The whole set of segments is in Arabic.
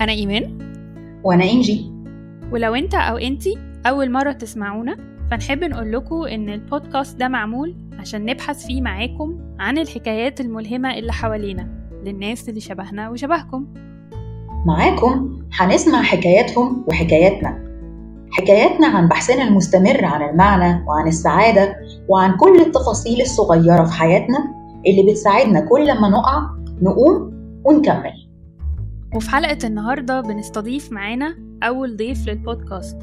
أنا إيمان. وأنا إنجي. ولو أنت أو أنتي أول مرة تسمعونا فنحب نقول لكم إن البودكاست ده معمول عشان نبحث فيه معاكم عن الحكايات الملهمة اللي حوالينا للناس اللي شبهنا وشبهكم. معاكم هنسمع حكاياتهم وحكاياتنا. حكاياتنا عن بحثنا المستمر عن المعنى وعن السعادة وعن كل التفاصيل الصغيرة في حياتنا اللي بتساعدنا كل ما نقع نقوم ونكمل. وفي حلقة النهاردة بنستضيف معانا أول ضيف للبودكاست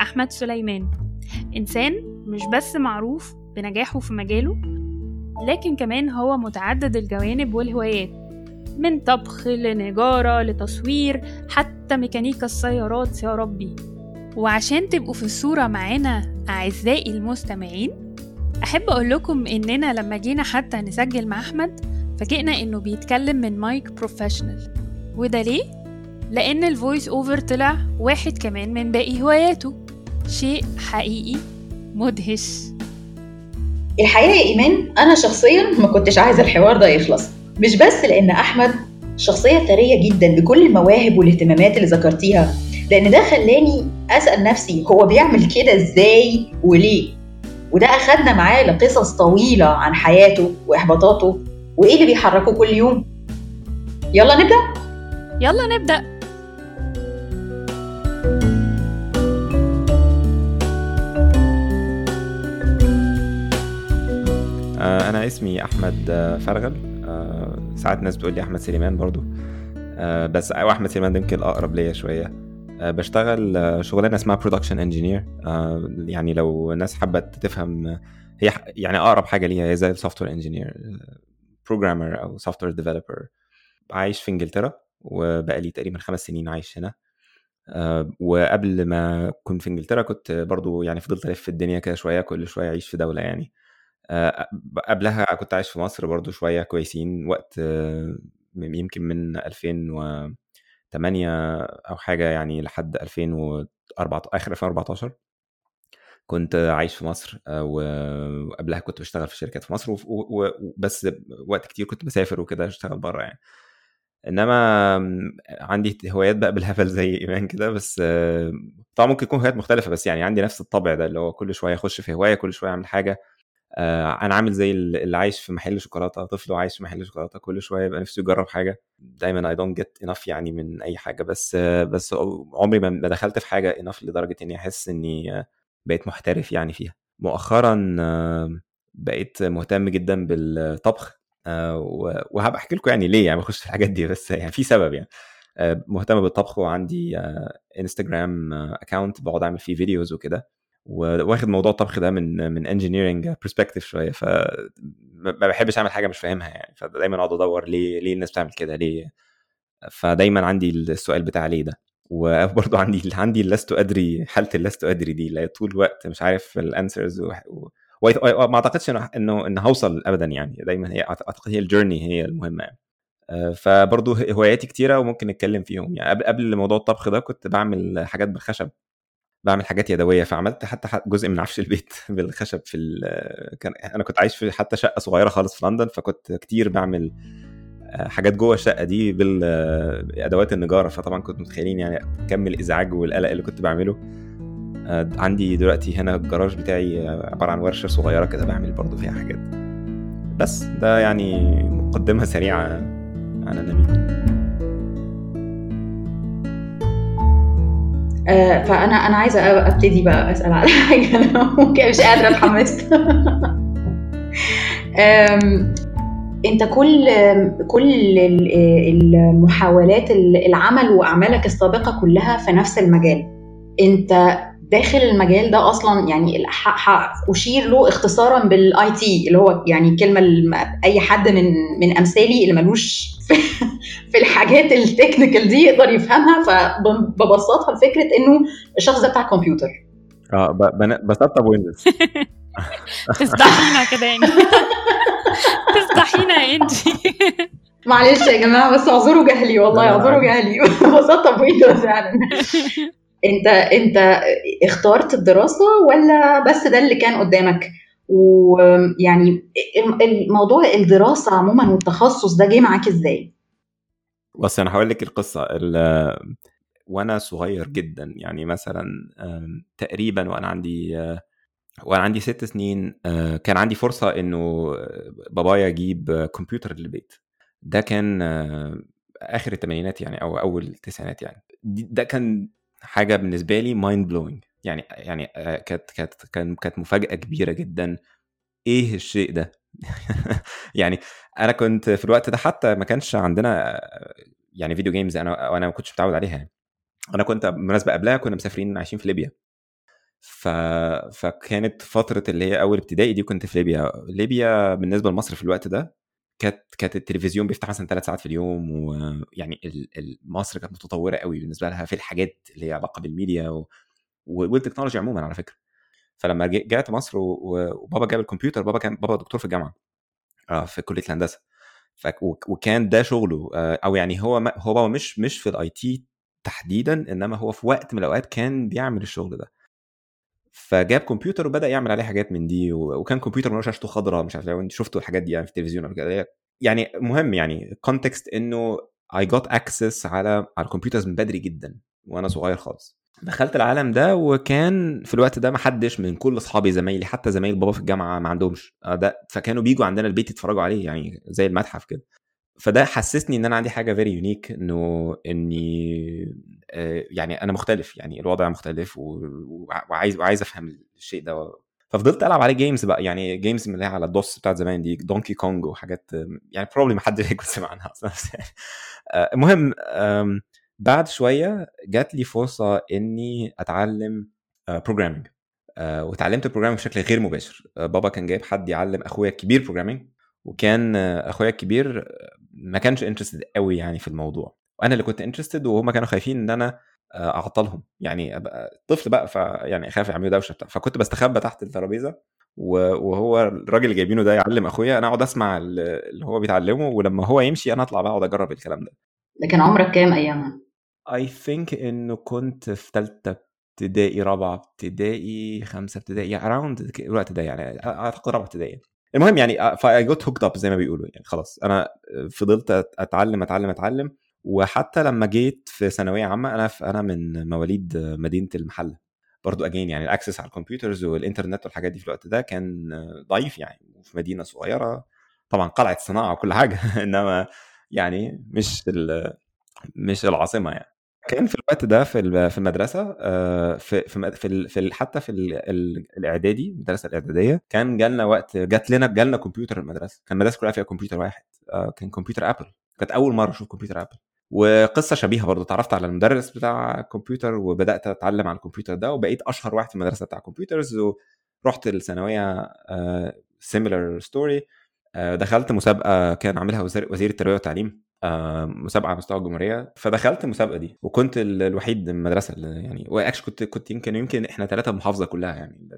أحمد سليمان. إنسان مش بس معروف بنجاحه في مجاله لكن كمان هو متعدد الجوانب والهوايات من طبخ لنجارة لتصوير حتى ميكانيكا السيارات. يا ربي! وعشان تبقوا في الصورة معانا أعزائي المستمعين أحب أقول لكم إننا لما جينا حتى نسجل مع أحمد فاجئنا إنه بيتكلم من mic professional وده ليه؟ لأن ال voice over طلع واحد كمان من باقي هواياته. شيء حقيقي مدهش. الحقيقة يا إيمان أنا شخصيا ما كنتش عايزة الحوار ده يخلص. مش بس لأن أحمد شخصية ثرية جدا بكل المواهب والاهتمامات اللي ذكرتيها لأن ده خلاني أسأل نفسي هو بيعمل كده إزاي وليه؟ وده أخدنا معاه لقصص طويلة عن حياته وإحباطاته وإيه اللي بيحركه كل يوم. يلا نبدأ؟ يلا نبدأ. أنا اسمي أحمد فرغل. ساعات ناس بتقول لي أحمد سليمان برضو. بس أو أحمد سليمان ده يمكن الأقرب ليا شوية. بشتغل شغلانة اسمها production engineer يعني لو ناس حابة تفهم هي يعني أقرب حاجة ليها هي زي ال software engineer programmer أو software developer عايش في إنجلترا. وبقالي تقريبا خمس سنين عايش هنا. وقبل ما كنت في إنجلترا كنت برضو يعني فضلت ألف في الدنيا كده شوية كل شوية أعيش في دولة يعني. قبلها كنت عايش في مصر برضو شوية كويسين وقت يمكن من 2008 أو حاجة يعني لحد 2014 آخر 2014 كنت عايش في مصر. وقبلها كنت بشتغل في شركات في مصر وبس وقت كتير كنت بسافر وكده أشتغل بره يعني. إنما عندي هوايات بقى بالهبل زي إيمان كده بس طبعا ممكن يكون هوايات مختلفة بس يعني عندي نفس الطبع ده اللي هو كل شوية أخش في هواية كل شوية أعمل حاجة. أنا عامل زي اللي عايش في محل شوكولاتة طفل وعايش في محل شوكولاتة كل شوية يبقى نفسه يجرب حاجة. دايما I don't get enough يعني من أي حاجة بس بس عمري ما دخلت في حاجة enough لدرجة إني أحس إني بقيت محترف يعني فيها. مؤخرا بقيت مهتم جدا بالطبخ. وهبقى أحكي لكم يعني ليه يعني بخش في الحاجات دي بس يعني في سبب يعني. مهتم بالطبخ وعندي Instagram account بقعد أعمل فيه videos وكده. واخد موضوع الطبخ ده من من engineering perspective شوية ف ما بحبش أعمل حاجة مش فاهمها يعني. فدايما أقعد أدور ليه ليه الناس بتعمل كده ليه؟ فدايما عندي السؤال بتاع ليه ده. وبرضه عندي عندي لست أدري حالة اللست أدري دي لا طول الوقت مش عارف ال answers. وما أعتقدش إنه إنه هوصل ابدا يعني. دايما هي أعتقد هي ال journey هي المهمة يعني. فبرضه هواياتي كتيرة وممكن نتكلم فيهم يعني. قبل قبل موضوع الطبخ ده كنت بعمل حاجات بالخشب. بعمل حاجات يدوية فعملت حتى جزء من عفش البيت بالخشب في. كان أنا كنت عايش في حتى شقة صغيرة خالص في لندن فكنت كتير بعمل حاجات جوه الشقة دي بالادوات النجارة. فطبعا كنت متخيلين يعني كم الإزعاج والقلق اللي كنت بعمله. عندي دلوقتي هنا الجراج بتاعي عبارة عن ورشة صغيرة كده بعمل برضو فيها حاجات. بس ده يعني مقدمة سريعة عن النميذج آه فأنا أنا عايزة أبتدي بقى أسأل على حاجة. أنا ممكن مش قادرة اتحمست. أنت كل كل المحاولات العمل وأعمالك السابقة كلها في نفس المجال. أنت داخل المجال ده أصلا يعني أشير له اختصارا بال IT اللي هو يعني كلمة أي حد من من أمثالي اللي ملوش في, في الحاجات ال technical دي يقدر يفهمها فببسطها لفكرة إنه الشخص ده بتاع كمبيوتر. آه بسطب Windows تفضحينا كده يعني. تفضحينا يا انجي معلش يا جماعة بس أعذروا جهلي والله أعذروا جهلي. بسطب Windows فعلا. انت انت اخترت الدراسة ولا بس ده اللي كان قدامك؟ ويعني الموضوع الدراسة عموما والتخصص ده جه معاك إزاي؟ بص أنا هقول لك القصة. وأنا صغير جدا يعني مثلا تقريبا وأنا عندي وأنا عندي ست سنين كان عندي فرصة إنه بابايا يجيب كمبيوتر للبيت. ده كان آخر الثمانينات يعني أو أول التسعينات يعني. ده كان حاجة بالنسبة لي mind blowing يعني يعني كانت كانت كانت مفاجأة كبيرة جدا. إيه الشيء ده؟ يعني أنا كنت في الوقت ده حتى ما كانش عندنا يعني فيديو جيمز أنا وأنا ما كنتش متعود عليها يعني. أنا كنت بالمناسبة قبلها كنا مسافرين عايشين في ليبيا. ف... فكانت فترة اللي هي أول ابتدائي دي كنت في ليبيا. ليبيا بالنسبة لمصر في الوقت ده كانت كانت التلفزيون بيفتح مثلا ثلاث ساعات في اليوم ويعني مصر كانت متطورة قوي بالنسبة لها في الحاجات اللي هي علاقة بالميديا و... والتكنولوجيا عموما على فكرة. فلما رجعت مصر وبابا جاب الكمبيوتر بابا كان بابا دكتور في الجامعة آه، في كلية الهندسة. ف... وكان ده شغله آه، أو يعني هو ما... هو مش مش في ال IT تحديدا إنما هو في وقت من الأوقات كان بيعمل الشغل ده. فجاب كمبيوتر وبدأ يعمل عليه حاجات من دي وكان كمبيوتر من شاشته خضراء مش عارف لو انت شفتوا الحاجات دي يعني في التلفزيون كده يعني مهم يعني context إنه I got access على على ال computers من بدري جدا وأنا صغير خالص. دخلت العالم ده وكان في الوقت ده ما حدش من كل أصحابي زمايلي حتى زمايل بابا في الجامعة ما عندهمش آه، ده فكانوا بيجوا عندنا البيت يتفرجوا عليه يعني زي المتحف كده. فده حسسني إن أنا عندي حاجة very unique إنه إني آه، يعني أنا مختلف يعني الوضع مختلف وعايز وعايز أفهم الشيء ده. ففضلت ألعب عليه games بقى يعني games من اللي على ال DOS بتاعت زمان دي دونكي كونج وحاجات يعني probably ما حدش هيكون سمع عنها أصلا. آه، المهم بعد شوية جات لي فرصة إني أتعلم programming آه، وتعلمت ال programming بشكل غير مباشر. بابا كان جايب حد يعلم أخويا الكبير programming وكان أخويا الكبير ما كانش interested قوي يعني في الموضوع. وأنا اللي كنت interested وهم كانوا خايفين إن أنا آه، أعطلهم. يعني أبقى طفل بقى فيعني خايف يعملوا دوشة بتاع. فكنت بستخبى تحت الترابيزة وهو الراجل اللي جايبينه ده يعلم أخويا. أنا أقعد أسمع اللي هو بيتعلمه ولما هو يمشي أنا أطلع بقى أقعد أجرب الكلام ده. ده كان عمرك كام أيامها؟ I think إنه كنت في ثالثه ابتدائي رابعة ابتدائي خمسة ابتدائي around الوقت ده يعني أعتقد رابعة ابتدائي. المهم يعني ف I got hooked up زي ما بيقولوا يعني خلاص. أنا فضلت أتعلم أتعلم أتعلم وحتى لما جيت في ثانوية عامة أنا أنا من مواليد مدينة المحلة. برضو again يعني ال access على ال computers والإنترنت والحاجات دي في الوقت ده كان ضعيف يعني وفي مدينة صغيرة. طبعا قلعة صناعة وكل حاجة إنما يعني مش مش العاصمة يعني. كان في الوقت ده في في المدرسة آه، في في في, حتى في الإعدادي المدرسة الإعدادية كان جالنا وقت جات لنا جالنا كمبيوتر المدرسة كان المدرسة كلها فيها كمبيوتر واحد آه، كان كمبيوتر Apple كانت أول مرة أشوف كمبيوتر Apple وقصة شبيهة برضه اتعرفت على المدرس بتاع الكمبيوتر وبدأت أتعلم على الكمبيوتر ده وبقيت أشهر واحد في المدرسة بتاع ال computers ورحت الثانوية similar story آه، دخلت مسابقة كان عاملها وزير التربية والتعليم آه، مسابقة على مستوى الجمهورية. فدخلت المسابقة دي وكنت الوحيد من المدرسة يعني واكش كنت كنت يمكن يمكن إحنا ثلاثة المحافظه كلها يعني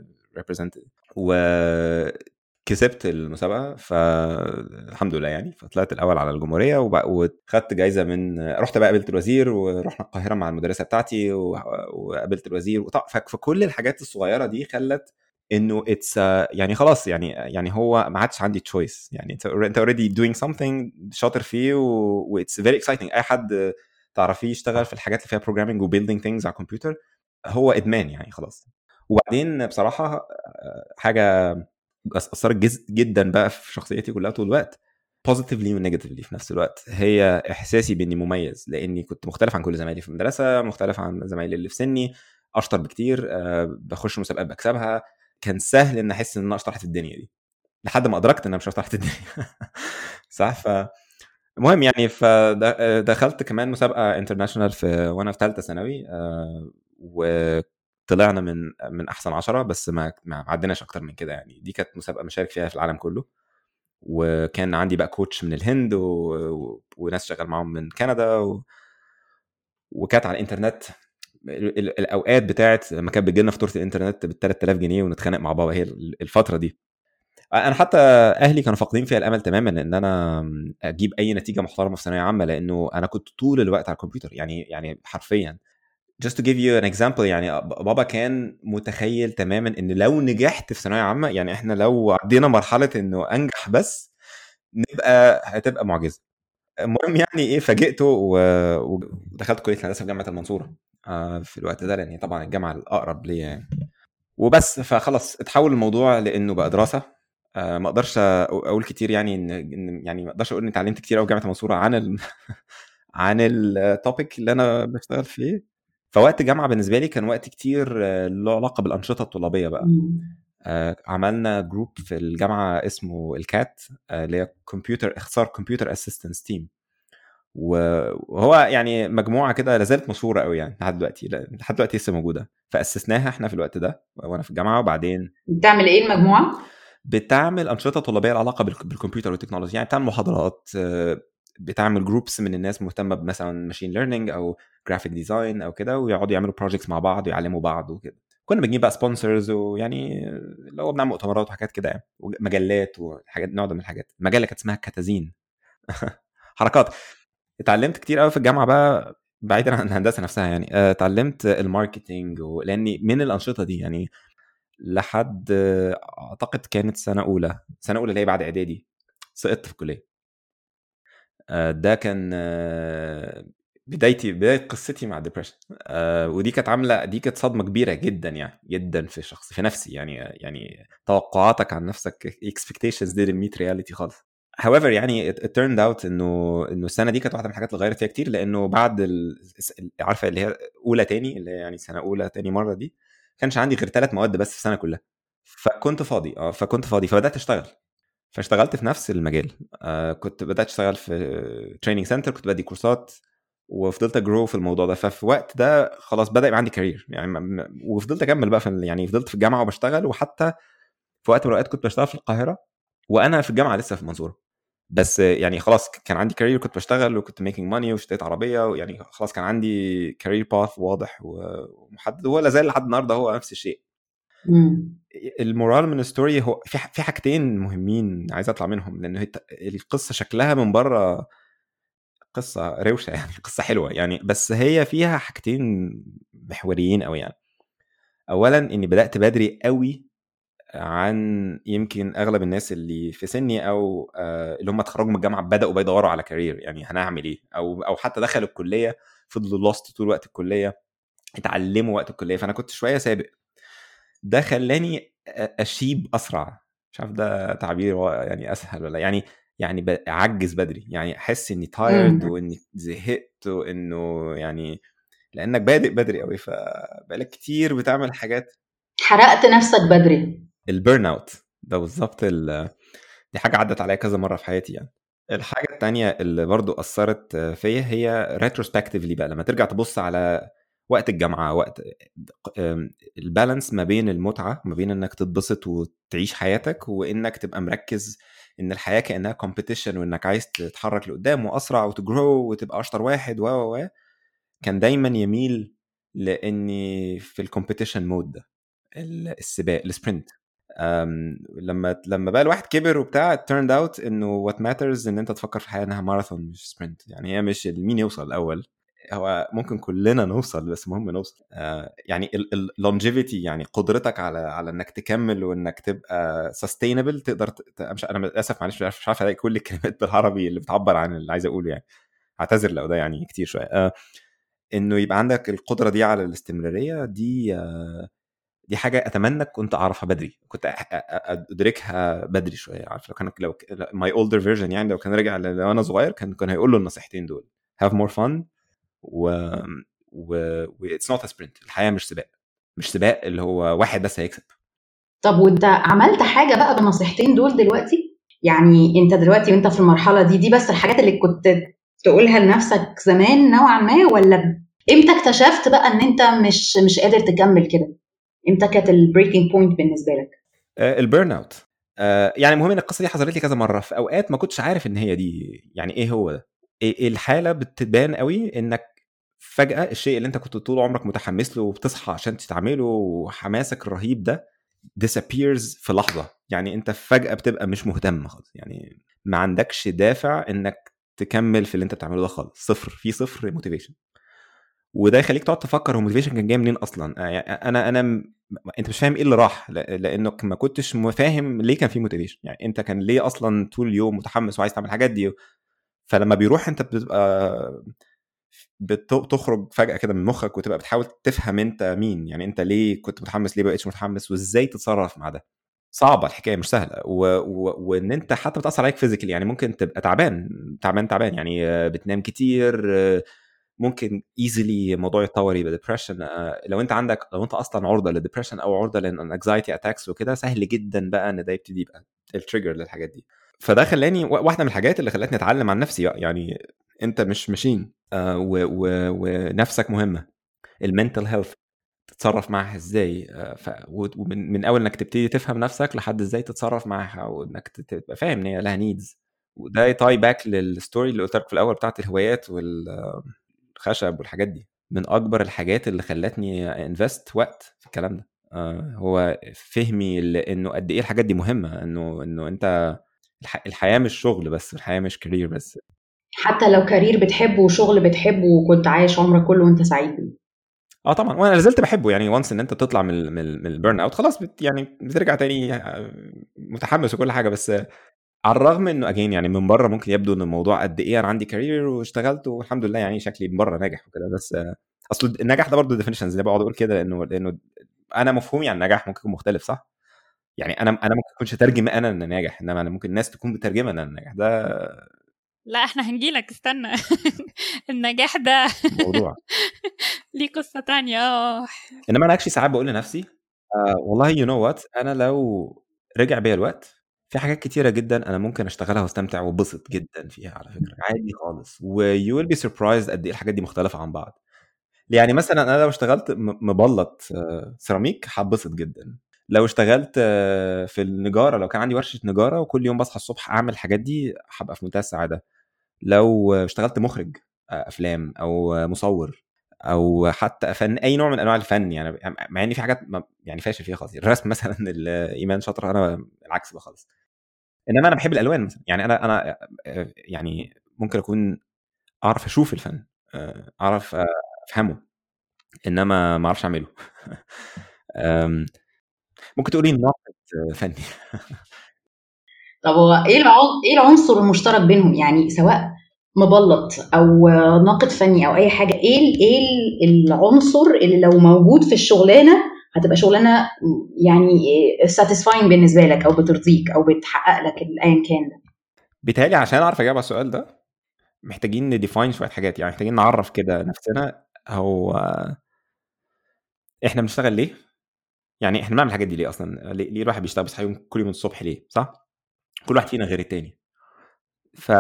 وكسبت المسابقة فالحمد لله يعني فطلعت الأول على الجمهورية وخدت جايزة من رحت بقى قابلت الوزير ورحنا القاهرة مع المدرسة بتاعتي وقابلت الوزير فكل الحاجات الصغيرة دي خلت إنه it's يعني خلاص يعني يعني هو ما عادش عندي choice يعني أنت already doing something شاطر فيه و it's very exciting أي حد تعرفيه يشتغل في الحاجات اللي فيها programming و building things على الكمبيوتر هو إدمان يعني خلاص. وبعدين بصراحة حاجة أثرت جدا بقى في شخصيتي كلها طول الوقت positively و negatively في نفس الوقت. هي إحساسي بإني مميز لإني كنت مختلف عن كل زمايلي في المدرسة مختلف عن زمايلي اللي في سني أشطر بكتير آه، بخش مسابقات بكسبها كان سهل إن أحس إن أنا اشطر في الدنيا دي. لحد ما أدركت إن أنا مش اشطر في الدنيا. صح؟ ف المهم يعني فدخلت كمان مسابقة international في وأنا في ثالثه ثانوي آه، وطلعنا من من أحسن عشرة بس ما ما عديناش أكتر من كده يعني. دي كانت مسابقة مشارك فيها في العالم كله. وكان عندي بقى coach من الهند و... و... وناس شغال معاهم من كندا و... وكانت على الإنترنت. الأوقات بتاعت لما كانت بتجي لنا فاتورة الإنترنت ب 3000 جنيه ونتخانق مع بابا هي الفترة دي. أنا حتى أهلي كانوا فاقدين فيها الأمل تماما إن أنا أجيب أي نتيجة محترمة في ثانوية عامة لأنه أنا كنت طول الوقت على الكمبيوتر يعني يعني حرفيا. Just to give you an example يعني بابا كان متخيل تماما إن لو نجحت في ثانوية عامة يعني إحنا لو عدينا مرحلة إنه أنجح بس نبقى هتبقى معجزة. المهم يعني إيه فاجئته ودخلت كلية الهندسة في جامعة المنصورة. في الوقت ده لأن طبعا الجامعة الأقرب ليا يعني. وبس فخلاص اتحول الموضوع لإنه بقى دراسة. آه، ما أقدرش أقول كتير يعني إن يعني ما أقدرش أقول إني اتعلمت كتير قوي في جامعة المنصورة عن ال... عن ال topic اللي أنا بشتغل فيه. فوقت الجامعة بالنسبة لي كان وقت كتير آه، له علاقة بالأنشطة الطلابية بقى. آه، عملنا group في الجامعة اسمه ال CAT آه، اللي هي كمبيوتر اختصار computer assistance team وهو يعني مجموعة كده لازالت مشهورة قوي يعني لحد دلوقتي لحد دلوقتي لسه موجودة. فاسسناها إحنا في الوقت ده وأنا في الجامعة وبعدين بتعمل إيه المجموعة؟ بتعمل أنشطة طلابية لها علاقة بالك- بالكمبيوتر والتكنولوجيا. يعني بتعمل محاضرات آه، بتعمل groups من الناس مهتمة بمثلا machine learning أو graphic design أو كده ويقعدوا يعملوا projects مع بعض ويعلموا بعض وكده. كنا بنجيب بقى sponsors ويعني اللي هو بنعمل مؤتمرات وحاجات كده يعني ومجلات وحاجات نوع من الحاجات. مجلة كانت اسمها CATazine. حركات. اتعلمت كتير قوي في الجامعة بقى بعيدا عن الهندسة نفسها يعني. آه، اتعلمت ال marketing لاني من الأنشطة دي يعني لحد أعتقد كانت سنة أولى سنة أولى اللي هي بعد إعدادي سقطت في الكلية. آه، ده كان آه، بدايتي بداية قصتي مع ال depression ودي كانت عاملة دي كانت صدمة كبيرة جدا يعني جدا في شخص في نفسي يعني يعني توقعاتك عن نفسك expectations didn't meet reality خالص. However يعني it, turned out إنه إنه السنة دي كانت واحدة من الحاجات اللي غيرت فيها كتير لأنه بعد ال... عارفة اللي هي أولى تاني اللي هي يعني سنة أولى تاني مرة دي كانش عندي غير ثلاث مواد بس في السنة كلها. فكنت فاضي آه فكنت فاضي فبدأت أشتغل. فاشتغلت في نفس المجال. آه كنت بدأت أشتغل في training center كنت بدي كورسات وفضلت اجرو في الموضوع ده. ففي وقت ده خلاص بدأ يبقى عندي career يعني وفضلت أكمل بقى في يعني فضلت في الجامعة وبشتغل وحتى في وقت من الأوقات كنت بشتغل في القاهرة وأنا في الجامعة لسه في المنصوره بس يعني خلاص كان عندي career كنت بشتغل وكنت making money واشتريت عربية ويعني خلاص كان عندي career path واضح ومحدد وهو لا زال لحد النهارده هو نفس الشيء مم. ال moral من ال story هو في في حاجتين مهمين عايز أطلع منهم لأن هي القصة شكلها من بره قصة روشة يعني قصة حلوة يعني بس هي فيها حاجتين محوريين قوي يعني اولا إني بدأت بدري قوي عن يمكن أغلب الناس اللي في سني أو آه، اللي هم اتخرجوا من الجامعة بدأوا بيدوروا على كارير يعني هنعمل إيه؟ أو أو حتى دخلوا الكلية فضلوا لوست طول وقت الكلية اتعلموا وقت الكلية فأنا كنت شوية سابق. ده خلاني أ- أشيب أسرع. مش عارف ده تعبير يعني أسهل ولا يعني يعني أعجز بدري. يعني أحس إني tired مم. وإني زهقت وإنه يعني لأنك بادئ بدري قوي فبقالك كتير بتعمل حاجات. حرقت نفسك بدري. ال burnout ده بالظبط ال- دي حاجة عدت عليا كذا مرة في حياتي يعني. الحاجة التانية اللي برضو أثرت فيا هي retrospectively بقى لما ترجع تبص على وقت الجامعة وقت أم، ال balance ما بين المتعة ما بين إنك تتبسط وتعيش حياتك وإنك تبقى مركز إن الحياة كأنها competition وإنك عايز تتحرك لقدام وأسرع وت grow وتبقى أشطر واحد و و كان دايما يميل لإني في ال competition mode ده ال- السباق ال sprint لما لما بقى الواحد كبر وبتاع turned out إنه what matters إن أنت تفكر في الحياة إنها ماراثون مش sprint يعني هي مش مين يوصل الأول؟ هو ممكن كلنا نوصل بس مهم نوصل. آه يعني ال longevity يعني قدرتك على على إنك تكمل وإنك تبقى sustainable تقدر مش أنا للأسف معلش مش عارف ألاقي كل الكلمات بالعربي اللي بتعبر عن اللي عايز أقوله يعني. أعتذر لو ده يعني كتير شوية. آه إنه يبقى عندك القدرة دي على الاستمرارية دي آه دي حاجة أتمنى كنت أعرفها بدري كنت أدركها بدري شوية عارف لو كان لو my older version يعني لو كان رجع لو أنا صغير كان كان هيقول له النصيحتين دول have more fun و و it's not sprint الحياة مش سباق مش سباق اللي هو واحد بس هيكسب. طب وأنت عملت حاجة بقى بالنصيحتين دول دلوقتي؟ يعني أنت دلوقتي وأنت في المرحلة دي دي بس الحاجات اللي كنت تقولها لنفسك زمان نوعا ما ولا إمتى اكتشفت بقى إن أنت مش مش قادر تكمل كده؟ إمتى كانت ال breaking point بالنسبة لك. ال burnout يعني المهم إن القصة دي حصلت لي كذا مرة. في أوقات ما كنتش عارف إن هي دي يعني إيه هو ده؟ إيه الحالة بتبان قوي إنك فجأة الشيء اللي أنت كنت طول عمرك متحمس له وبتصحى عشان تعمله وحماسك الرهيب ده disappears في لحظة. يعني أنت فجأة بتبقى مش مهتم خالص. يعني ما عندكش دافع إنك تكمل في اللي أنت بتعمله ده خالص. صفر. في صفر motivation وده يخليك تقعد تفكر هو ال motivation كان جاي منين أصلا؟ يعني أنا أنا. أنت مش فاهم إيه اللي راح لأنك ما كنتش فاهم ليه كان في motivation يعني أنت كان ليه أصلا طول اليوم متحمس وعايز تعمل الحاجات دي؟ فلما بيروح أنت بتبقى بتخرج فجأة كده من مخك وتبقى بتحاول تفهم أنت مين. يعني أنت ليه كنت متحمس ليه بقيتش متحمس؟ وإزاي تتصرف مع ده؟ صعبة الحكاية مش سهلة. و... و... وإن أنت حتى بتأثر عليك physical يعني ممكن تبقى تعبان تعبان تعبان. يعني بتنام كتير ممكن easily موضوع يتطور يبقى depression لو انت عندك لو انت أصلا عرضة لل depression أو عرضة لل anxiety attacks وكده سهل جدا بقى إن ده يبتدي يبقى ال trigger للحاجات دي. فده خلاني واحدة من الحاجات اللي خلتني أتعلم عن نفسي يعني أنت مش ماشين آه ونفسك مهمة. ال mental health تتصرف معاها إزاي؟ آه ف... ومن من أول إنك تبتدي تفهم نفسك لحد إزاي تتصرف معاها وإنك تبقى فاهم إن هي لها needs وده ي tie back لل story اللي قلت لك في الأول بتاعت الهوايات والخشب والحاجات دي من أكبر الحاجات اللي خلتني invest وقت في الكلام ده. آه هو فهمي إنه قد إيه الحاجات دي مهمة إنه إنه أنت الحياة مش شغل بس الحياة مش career بس. حتى لو career بتحبه وشغل بتحبه وكنت عايش عمرك كله وأنت سعيد بيه. آه طبعا وأنا لازلت بحبه يعني once إن أنت تطلع من من, من ال burnout خلاص بت يعني بترجع تاني متحمس وكل حاجة بس على الرغم إنه again يعني من بره ممكن يبدو إن الموضوع قد إيه أنا عندي career واشتغلت والحمد لله يعني شكلي من بره ناجح وكده بس أصل النجاح ده برضه definitions اللي بقعد أقول كده لأنه لأنه أنا مفهومي عن النجاح ممكن يكون مختلف صح؟ يعني أنا أنا ممكن أكونش اترجم أنا إن ناجح إنما أنا ممكن الناس تكون مترجمه إن أنا ناجح. ده لا إحنا هنجيلك استنى. النجاح ده موضوع ليه قصة تانية. آه. إنما أنا actually ساعات بقول لنفسي آه والله you know what أنا لو رجع بيا الوقت في حاجات كتيرة جدا أنا ممكن أشتغلها وأستمتع وبسط جدا فيها على فكرة عادي خالص و you will be surprised قد إيه الحاجات دي مختلفة عن بعض. يعني مثلا أنا لو اشتغلت مبلط سيراميك هتبسط جدا. لو اشتغلت في النجارة لو كان عندي ورشة نجارة وكل يوم بصحى الصبح أعمل الحاجات دي هبقى في منتهى السعادة. لو اشتغلت مخرج أفلام أو مصور أو حتى فن أي نوع من أنواع الفن يعني مع إن في حاجات يعني فاشل فيها خالص الرسم مثلا الإيمان شاطره أنا العكس بقى خالص. إنما أنا بحب الألوان مثلا. يعني أنا أنا يعني ممكن أكون أعرف أشوف الفن أعرف أفهمه إنما ما أعرفش أعمله. ممكن تقولي ناقد فني. طب هو إيه إيه العنصر المشترك بينهم؟ يعني سواء مبلط أو ناقد فني أو أي حاجة إيه إيه العنصر اللي لو موجود في الشغلانة هتبقى شغلانة يعني satisfying بالنسبة لك أو بترضيك أو بتحقق لك ايا كان ده بيتهيألي عشان أعرف اجاوب على السؤال ده محتاجين ن define شوية حاجات يعني محتاجين نعرف كده نفسنا هو إحنا بنشتغل ليه؟ يعني إحنا بنعمل الحاجات دي ليه أصلا؟ ليه الواحد بيشتغل بيصحى يوم كل يوم الصبح ليه؟ صح؟ كل واحد فينا غير التاني ف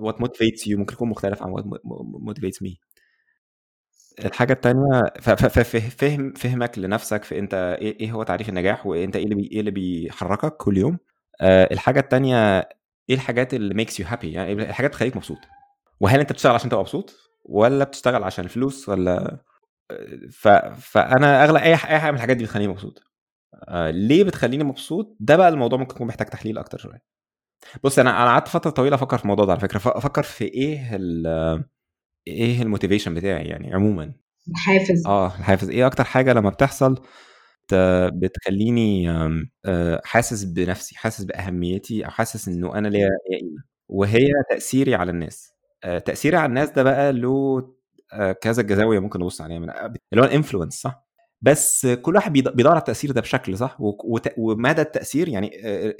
what motivates you ممكن يكون مختلف عن what motivates me الحاجة التانية فهم فهمك لنفسك في انت إيه هو تعريف النجاح وانت إيه اللي إيه اللي بيحركك كل يوم. أه الحاجة التانية إيه الحاجات اللي makes you happy يعني الحاجات بتخليك مبسوط. وهل انت بتشتغل عشان تبقى مبسوط؟ ولا بتشتغل عشان الفلوس؟ ولا ف... فأنا اغلب أي أي حاجة من الحاجات دي بتخليني مبسوط. آه ليه بتخليني مبسوط؟ ده بقى الموضوع ممكن يكون محتاج تحليل أكتر شوية. بص أنا أنا قعدت فترة طويلة أفكر في الموضوع ده على فكرة. أفكر في إيه ال إيه الموتيفيشن بتاعي يعني عموما؟ الحافز آه الحافز. إيه أكتر حاجة لما بتحصل بتخليني حاسس بنفسي حاسس بأهميتي أو حاسس إنه أنا ليا قيمة وهي تأثيري على الناس. تأثيري على الناس ده بقى له كذا جزاوية ممكن نبص عليها من اللي هو ال influence صح؟ بس كل واحد بيدور على التأثير ده بشكل صح؟ ومدى التأثير يعني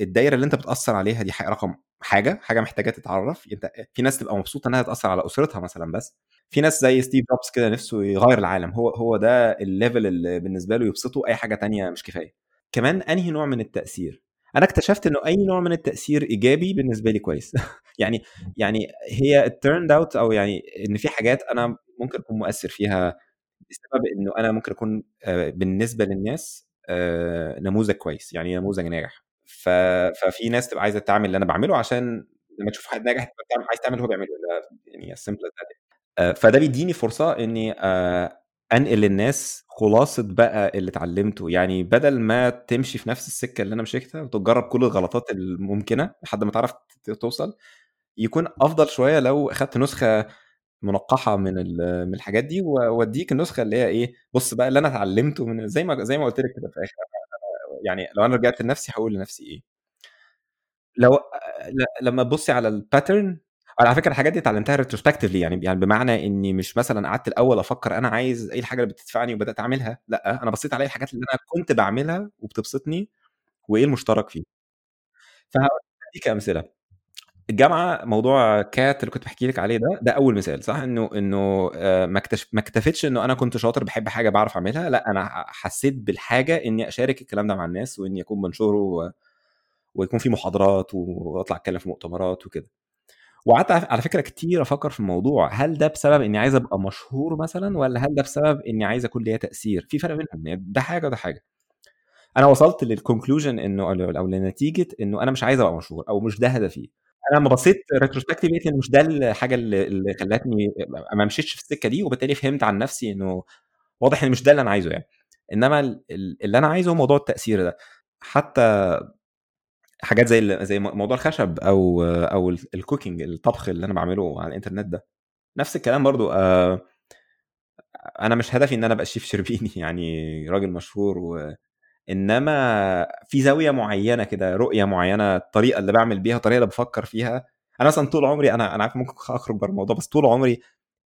الدايرة اللي انت بتأثر عليها دي رقم حاجة حاجة محتاجة تتعرف. انت في ناس تبقى مبسوطة انها تأثر على أسرتها مثلا بس. في ناس زي ستيف جوبز كده نفسه يغير العالم. هو هو ده ال level اللي بالنسبة له يبسطه أي حاجة تانية مش كفاية. كمان أنهي نوع من التأثير؟ أنا اكتشفت إنه أي نوع من التأثير إيجابي بالنسبة لي كويس. يعني يعني it turned out أو يعني إن في حاجات أنا ممكن أكون مؤثر فيها بسبب إنه أنا ممكن أكون بالنسبة للناس نموذج كويس يعني نموذج ناجح. ففي ناس تبقى عايزة تعمل اللي أنا بعمله عشان لما تشوف حد ناجح تبقى عايز تعمل هو بيعمله يعني simple فده بيديني فرصة إني أنقل للناس خلاصة بقى اللي اتعلمته. يعني بدل ما تمشي في نفس السكة اللي أنا مشيتها وتجرب كل الغلطات الممكنة لحد ما تعرف توصل يكون أفضل شوية لو أخدت نسخة منقحة من من الحاجات دي وأديك النسخة اللي هي إيه بص بقى اللي أنا اتعلمته من زي ما زي ما قلت لك كده في الآخر. يعني لو أنا رجعت لنفسي هقول لنفسي إيه. لو لما تبصي على ال pattern على فكرة الحاجات دي اتعلمتها retrospectively يعني يعني بمعنى إني مش مثلا قعدت الأول أفكر أنا عايز إيه الحاجة اللي بتدفعني وبدأت أعملها لأ أنا بصيت على الحاجات اللي أنا كنت بعملها وبتبسطني وإيه المشترك فيه فهديك أمثلة. الجامعة موضوع كات اللي كنت بحكي لك عليه ده ده أول مثال صح؟ إنه إنه آه، ما اكتشف ما اكتفيتش إنه أنا كنت شاطر بحب حاجة بعرف أعملها لأ أنا حسيت بالحاجة إني أشارك الكلام ده مع الناس وإني أكون بنشره و... ويكون في محاضرات وأطلع أتكلم في مؤتمرات وكده. وقعدت على فكرة كتير أفكر في الموضوع هل ده بسبب إني عايز أبقى مشهور مثلا ولا هل ده بسبب إني عايز أكون ليا تأثير؟ في فرق بينهم يعني ده حاجة وده حاجة. أنا وصلت لل conclusion إنه أو لنتيجة إنه أنا مش عايز أبقى مشهور أو مش ده هدفي. أنا لما بصيت retrospective لقيت مش ده الحاجة اللي, اللي خلتني ما مشيتش في السكة دي وبالتالي فهمت عن نفسي إنه واضح إن مش ده اللي أنا عايزه يعني. إنما اللي أنا عايزه هو موضوع التأثير ده. حتى حاجات زي زي موضوع الخشب أو أو ال cooking الطبخ اللي أنا بعمله على الإنترنت ده. نفس الكلام برضو آه، أنا مش هدفي إن أنا أبقى شيف شربيني يعني راجل مشهور و إنما في زاوية معينة كده رؤية معينة الطريقة اللي بعمل بيها الطريقة اللي بفكر فيها. أنا مثلا طول عمري أنا أنا عارف ممكن أخرج بره الموضوع بس طول عمري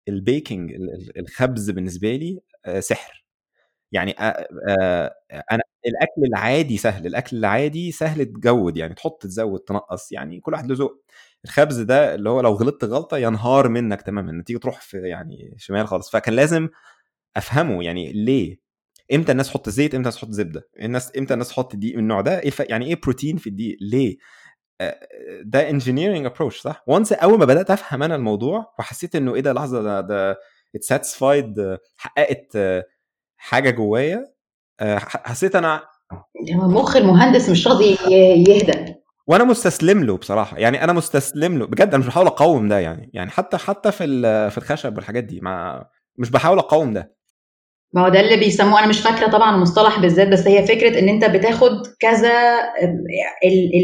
البيكنج الخبز بالنسبة لي آه، سحر. يعني آه، آه، أنا الأكل العادي سهل الأكل العادي سهل تجود يعني تحط تزود تنقص يعني كل واحد له ذوق. الخبز ده اللي هو لو غلطت غلطة ينهار منك تماما النتيجه تروح في يعني شمال خالص. فكان لازم أفهمه يعني ليه. إمتى الناس تحط زيت إمتى الناس تحط زبدة؟ الناس إمتى الناس تحط دقيق من النوع ده؟ إيه يعني إيه بروتين في الدقيق؟ ليه؟ ده engineering approach صح؟ once أول ما بدأت أفهم أنا الموضوع وحسيت إنه إيه ده لحظة ده ده it satisfied حققت حاجة جوايا حسيت أنا مخ المهندس مش راضي يهدى. وأنا مستسلم له بصراحة يعني أنا مستسلم له بجد أنا مش بحاول أقاوم ده يعني يعني حتى حتى في في الخشب والحاجات دي ما مش بحاول أقاوم ده. ما هو ده اللي بيسموه أنا مش فاكرة طبعا المصطلح بالذات بس هي فكرة إن أنت بتاخد كذا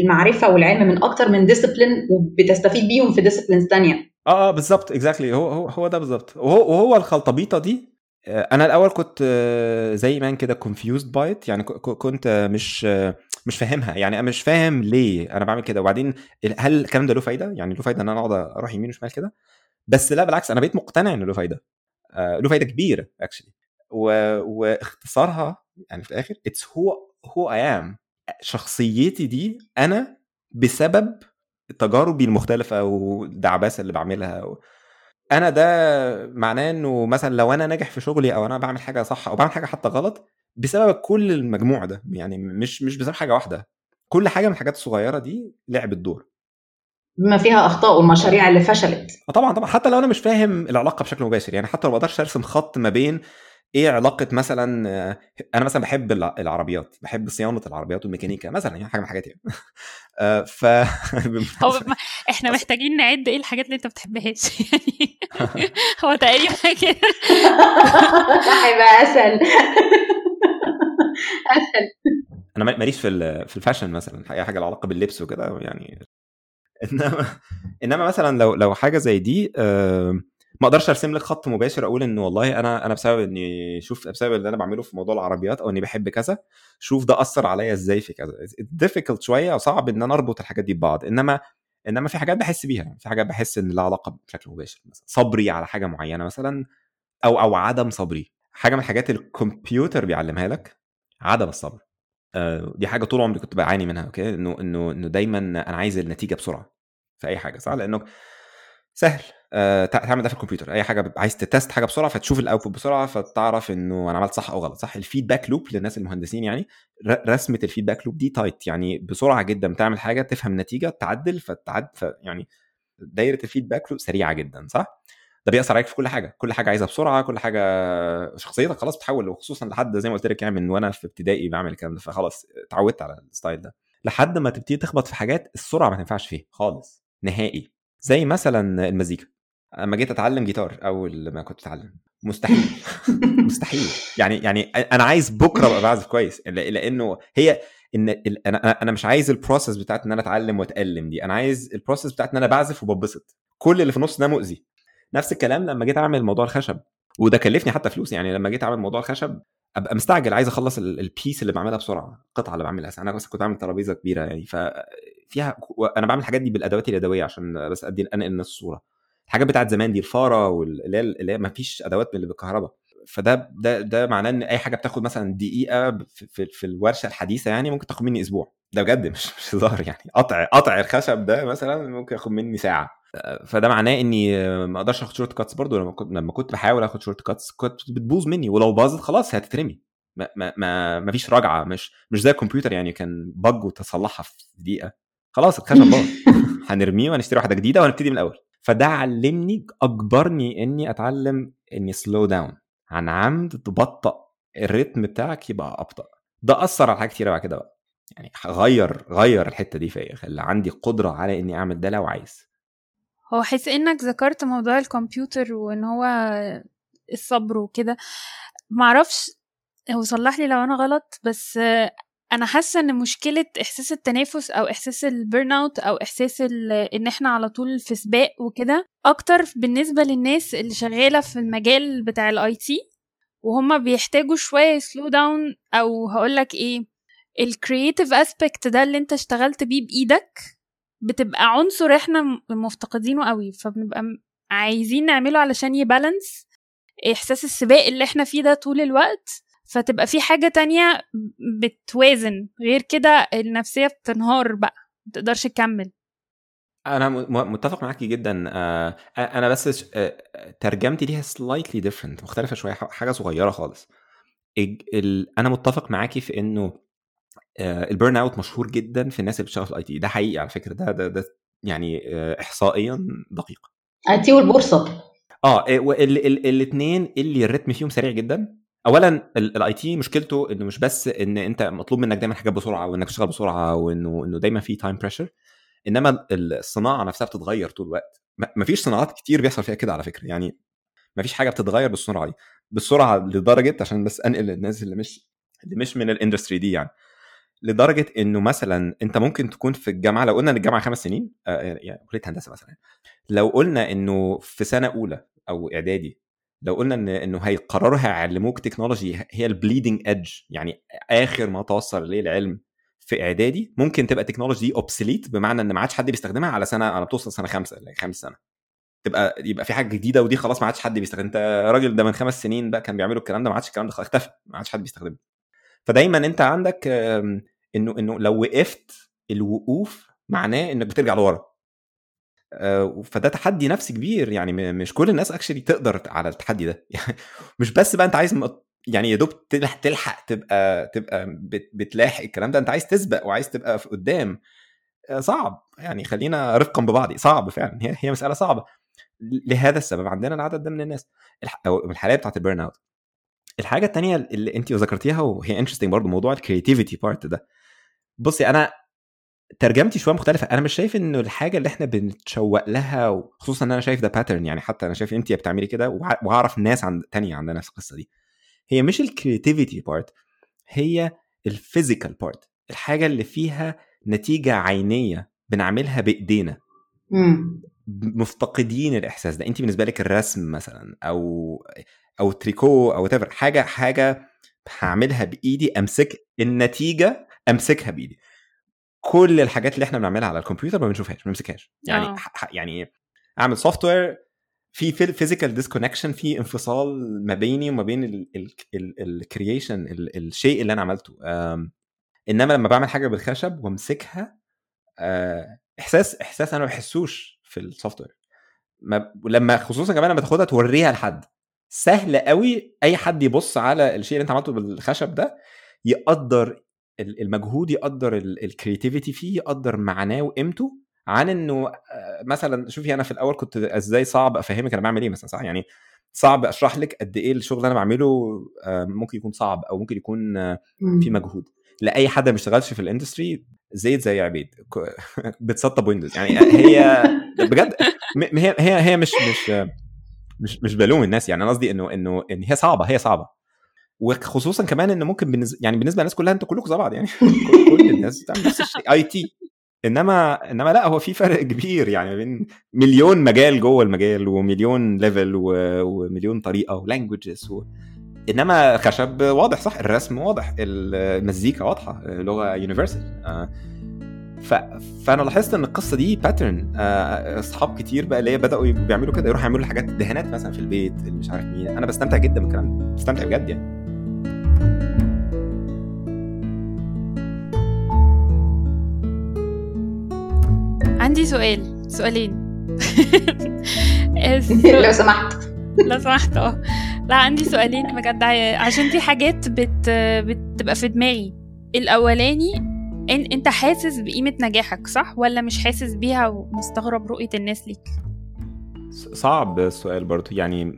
المعرفة والعلم من أكتر من discipline وبتستفيد بيهم في disciplines ثانية آه آه بالظبط exactly هو هو هو ده بالظبط. وهو وهو الخلطبيطة دي آه، أنا الأول كنت آه، زي ما كده confused by it يعني كنت مش مش فاهمها يعني أنا مش فاهم ليه أنا بعمل كده. وبعدين هل الكلام ده له فايدة؟ يعني له فايدة إن أنا أقعد أروح يمين وشمال كده؟ بس لا بالعكس أنا بقيت مقتنع انه له فايدة. آه، له فايدة كبيرة actually و... واختصارها يعني في الآخر it's هو هو I am شخصيتي دي أنا بسبب تجاربي المختلفة والدعباسه اللي بعملها. و... أنا ده معناه إنه مثلا لو أنا ناجح في شغلي أو أنا بعمل حاجة صح أو بعمل حاجة حتى غلط بسبب كل المجموع ده يعني مش مش بسبب حاجة واحدة. كل حاجة من الحاجات الصغيرة دي لعبت دور. بما فيها أخطاء والمشاريع اللي فشلت. طبعا طبعا. حتى لو أنا مش فاهم العلاقة بشكل مباشر يعني حتى لو ما أقدرش أرسم خط ما بين إيه علاقة مثلا أنا مثلا بحب العربيات بحب صيانة العربيات والميكانيكا مثلا يعني حاجة من الحاجات يعني ف هو إحنا محتاجين نعد إيه الحاجات اللي أنت ما بتحبهاش. يعني هو تقريبا كده. هيبقى أسهل. أسهل. أنا ماليش في في ال fashion مثلا أي حاجة لها علاقة باللبس وكده يعني إنما إنما مثلا لو لو حاجة زي دي آه ما أقدرش ارسم لك خط مباشر أقول ان والله أنا أنا بسبب اني شوف بسبب اللي أنا بعمله في موضوع العربيات أو اني بحب كذا شوف ده أثر عليا إزاي في كذا. difficult شوية وصعب إن أنا أربط الحاجات دي ببعض. إنما إنما في حاجات بحس بيها في حاجات بحس إن لها علاقة بشكل مباشر مثلا. صبري على حاجة معينة مثلا أو أو عدم صبري. حاجة من الحاجات الكمبيوتر بيعلمها لك عدم الصبر. آه، دي حاجة طول عمري كنت بعاني منها okay؟ إنه إنه إنه دايما أنا عايز النتيجة بسرعة في أي حاجة صح؟ لأنه سهل. تعمل ده في الكمبيوتر. أي حاجة عايز ت test حاجة بسرعة فتشوف ال output بسرعة فتعرف إنه أنا عملت صح أو غلط. صح؟ ال feedback loop للناس المهندسين يعني رسمة ال feedback loop دي tight يعني بسرعة جدا بتعمل حاجة تفهم نتيجه تعدل فتعد يعني دايرة ال feedback loop سريعة جدا. صح؟ ده بيأثر عليك في كل حاجة. كل حاجة عايزها بسرعة كل حاجة شخصيتك خلاص بتحول وخصوصا لحد زي ما قلت لك يعني من وأنا في ابتدائي بعمل الكلام ده فخلاص اتعودت على ال style ده. لحد ما تبتدي تخبط في حاجات السرعة ما تنفعش فيها خالص نهائي. زي مثلا المزيكا. أما جيت أتعلم جيتار أول ما كنت أتعلم. مستحيل. مستحيل. يعني يعني أنا عايز بكرة أبقى بعزف كويس. لأنه هي إن أنا أنا مش عايز ال process بتاعت إن أنا أتعلم وأتألم دي. أنا عايز ال process بتاعت إن أنا بعزف وببسط. كل اللي في النص ده مؤذي. نفس الكلام لما جيت أعمل موضوع الخشب. وده كلفني حتى فلوس. يعني لما جيت أعمل موضوع الخشب أبقى مستعجل. عايز أخلص ال piece اللي بعملها بسرعة. القطعة اللي بعملها. أنا بس كنت عامل ترابيزة كبيرة يعني. ففيها أنا بعمل الحاجات دي بالأدوات اليدوية عشان بس أدي انقل الصورة. الحاجات بتاعت زمان دي الفارة واللي هي اللي ما فيش أدوات اللي بالكهرباء. فده ده ده معناه إن أي حاجة بتاخد مثلا دقيقة في, في, الورشة الحديثة يعني ممكن تاخد مني أسبوع. ده بجد مش مش هزار يعني. قطع قطع الخشب ده مثلا ممكن ياخد مني ساعة. فده معناه إني ما أقدرش آخد shortcuts برضه. لما كنت لما كنت بحاول آخد shortcuts كنت بتبوظ مني. ولو باظت خلاص هتترمي. ما ما ما, ما فيش رجعة. مش مش زي الكمبيوتر يعني كان bug وتصلحها في دقيقة. خلاص الخشب باظ. هنرميه وهنشتري واحدة جديدة وهنبتدي من الأول. فده علمني أجبرني إني أتعلم إني slow down عن عمد تبطأ الريتم بتاعك يبقى أبطأ. ده أثر على حاجات كتير بعد كده بقى. يعني غير غير الحتة دي فيا خلى عندي قدرة على إني أعمل ده لو عايز. هو حس إنك ذكرت موضوع الكمبيوتر وإن هو الصبر وكده معرفش هو صلح لي لو أنا غلط بس أنا حاسة إن مشكلة إحساس التنافس أو إحساس ال burnout أو إحساس إن إحنا على طول في سباق وكده أكتر بالنسبة للناس اللي شغالة في المجال بتاع ال IT وهما بيحتاجوا شوية slow down أو هقولك إيه ال creative aspect ده اللي أنت اشتغلت بيه بإيدك بتبقى عنصر إحنا مفتقدينه قوي فبنبقى عايزين نعمله علشان ي balance إحساس السباق اللي إحنا فيه ده طول الوقت. فتبقى في حاجة تانية بتوازن. غير كده النفسية بتنهار بقى متقدرش تكمل. أنا متفق معاكي جدا. أنا بس ترجمتي ليها slightly different مختلفة شوية حاجة صغيرة خالص. أنا متفق معاكي في إنه ال burnout مشهور جدا في الناس اللي بتشتغل في ال IT ده حقيقي على فكرة. ده ده, ده يعني احصائيا دقيق. IT والبورصة. آه الاثنين اللي الريتم فيهم سريع جدا اولا ال IT مشكلته إنه مش بس إن أنت مطلوب منك دايما حاجات بسرعة وإنك تشتغل بسرعة وإنه إنه دايما في time pressure إنما الصناعة نفسها بتتغير طول الوقت. ما فيش صناعات كتير بيحصل فيها كده على فكرة يعني ما فيش حاجة بتتغير بالسرعة دي بالسرعه لدرجة عشان بس أنقل للناس اللي مش اللي مش من ال industry دي يعني. لدرجة إنه مثلا أنت ممكن تكون في الجامعة لو قلنا إن الجامعة خمس سنين يعني كلية هندسة مثلا لو قلنا إنه في سنة أولى أو إعدادي لو قلنا ان إنه هيقرروا هيعلموك technology هي ال bleeding edge يعني آخر ما توصل اليه العلم في إعدادي ممكن تبقى ال technology دي obsolete بمعنى إن ما عادش حد بيستخدمها على سنة على بتوصل سنة خمسة خامس سنة. تبقى يبقى في حاجة جديدة ودي خلاص ما عادش حد بيستخدم. أنت راجل ده من خمس سنين بقى كان بيعملوا الكلام ده ما عادش الكلام ده اختفى ما عادش حد بيستخدمه. فدايما أنت عندك انه إنه لو وقفت الوقوف معناه إنك بترجع لورا. فده تحدي نفسي كبير يعني مش كل الناس اكشلي تقدر على التحدي ده. يعني مش بس بقى انت عايز يعني يا دوب تلحق تبقى تبقى بتلاحق الكلام ده انت عايز تسبق وعايز تبقى في قدام. صعب. يعني خلينا رفقا ببعض. صعب فعلا. هي هي مسألة صعبة. لهذا السبب عندنا العدد ده من الناس. أو الحالة بتاعت ال burnout الحاجة الثانية اللي انت ذكرتيها وهي interesting برضه موضوع ال creativity part ده. بصي أنا ترجمتي شوية مختلفة. أنا مش شايف إنه الحاجة اللي إحنا بنتشوق لها وخصوصا إن أنا شايف ده pattern يعني حتى أنا شايف أنت بتعملي كده وأعرف ناس عند تانية عندنا نفس القصة دي. هي مش ال creativity part هي ال physical part الحاجة اللي فيها نتيجة عينية بنعملها بإيدينا. مفتقدين الإحساس ده. أنت بالنسبة لك الرسم مثلا أو أو تريكو أو تفر حاجة حاجة هعملها بإيدي أمسك النتيجة أمسكها بإيدي. كل الحاجات اللي إحنا بنعملها على الكمبيوتر ما بنشوفهاش ما بنمسكهاش. يعني أوه. يعني اعمل software في physical disconnection في انفصال ما بيني وما بين ال creation الشيء اللي أنا عملته. إنما لما بعمل حاجة بالخشب وامسكها إحساس إحساس أنا ما بحسوش في ال software لما خصوصا كمان لما تاخدها توريها لحد. سهل قوي أي حد يبص على الشيء اللي أنت عملته بالخشب ده يقدر المجهود يقدر ال creativity فيه يقدر معناه وقيمته عن إنه مثلا شوفي أنا في الأول كنت إزاي صعب أفهمك أنا بعمل إيه مثلا صح؟ يعني صعب أشرح لك قد إيه الشغل اللي أنا بعمله ممكن يكون صعب أو ممكن يكون في مجهود. لأي حد ما اشتغلش في ال industry زيك زي عبيد بتسطب Windows يعني هي بجد هي هي هي مش مش مش مش بلوم الناس يعني أنا قصدي إنه إنه إن هي صعبة هي صعبة. وخصوصا كمان انه ممكن بالنسبة يعني بالنسبة للناس كلها أنتوا كلكم زي بعض يعني كل الناس بتعمل نفس الشيء. IT. إنما إنما لأ هو في فرق كبير يعني بين مليون مجال جوه المجال ومليون level ومليون طريقة و languages و... إنما خشب واضح صح؟ الرسم واضح المزيكا واضحة لغة universal ف... فأنا لاحظت إن القصة دي pattern أصحاب كتير بقى اللي هي بدأوا بيعملوا كده يروحوا يعملوا حاجات دهانات مثلا في البيت اللي مش عارف مين. أنا بستمتع جدا بالكلام ده بستمتع بجد يعني. عندي سؤال سؤالين. لو سمحت. لو سمحت آه. لا عندي سؤالين بجد عشان في حاجات بت... بتبقى في دماغي. الأولاني إن أنت حاسس بقيمة نجاحك صح؟ ولا مش حاسس بيها ومستغرب رؤية الناس ليك؟ صعب السؤال برضه يعني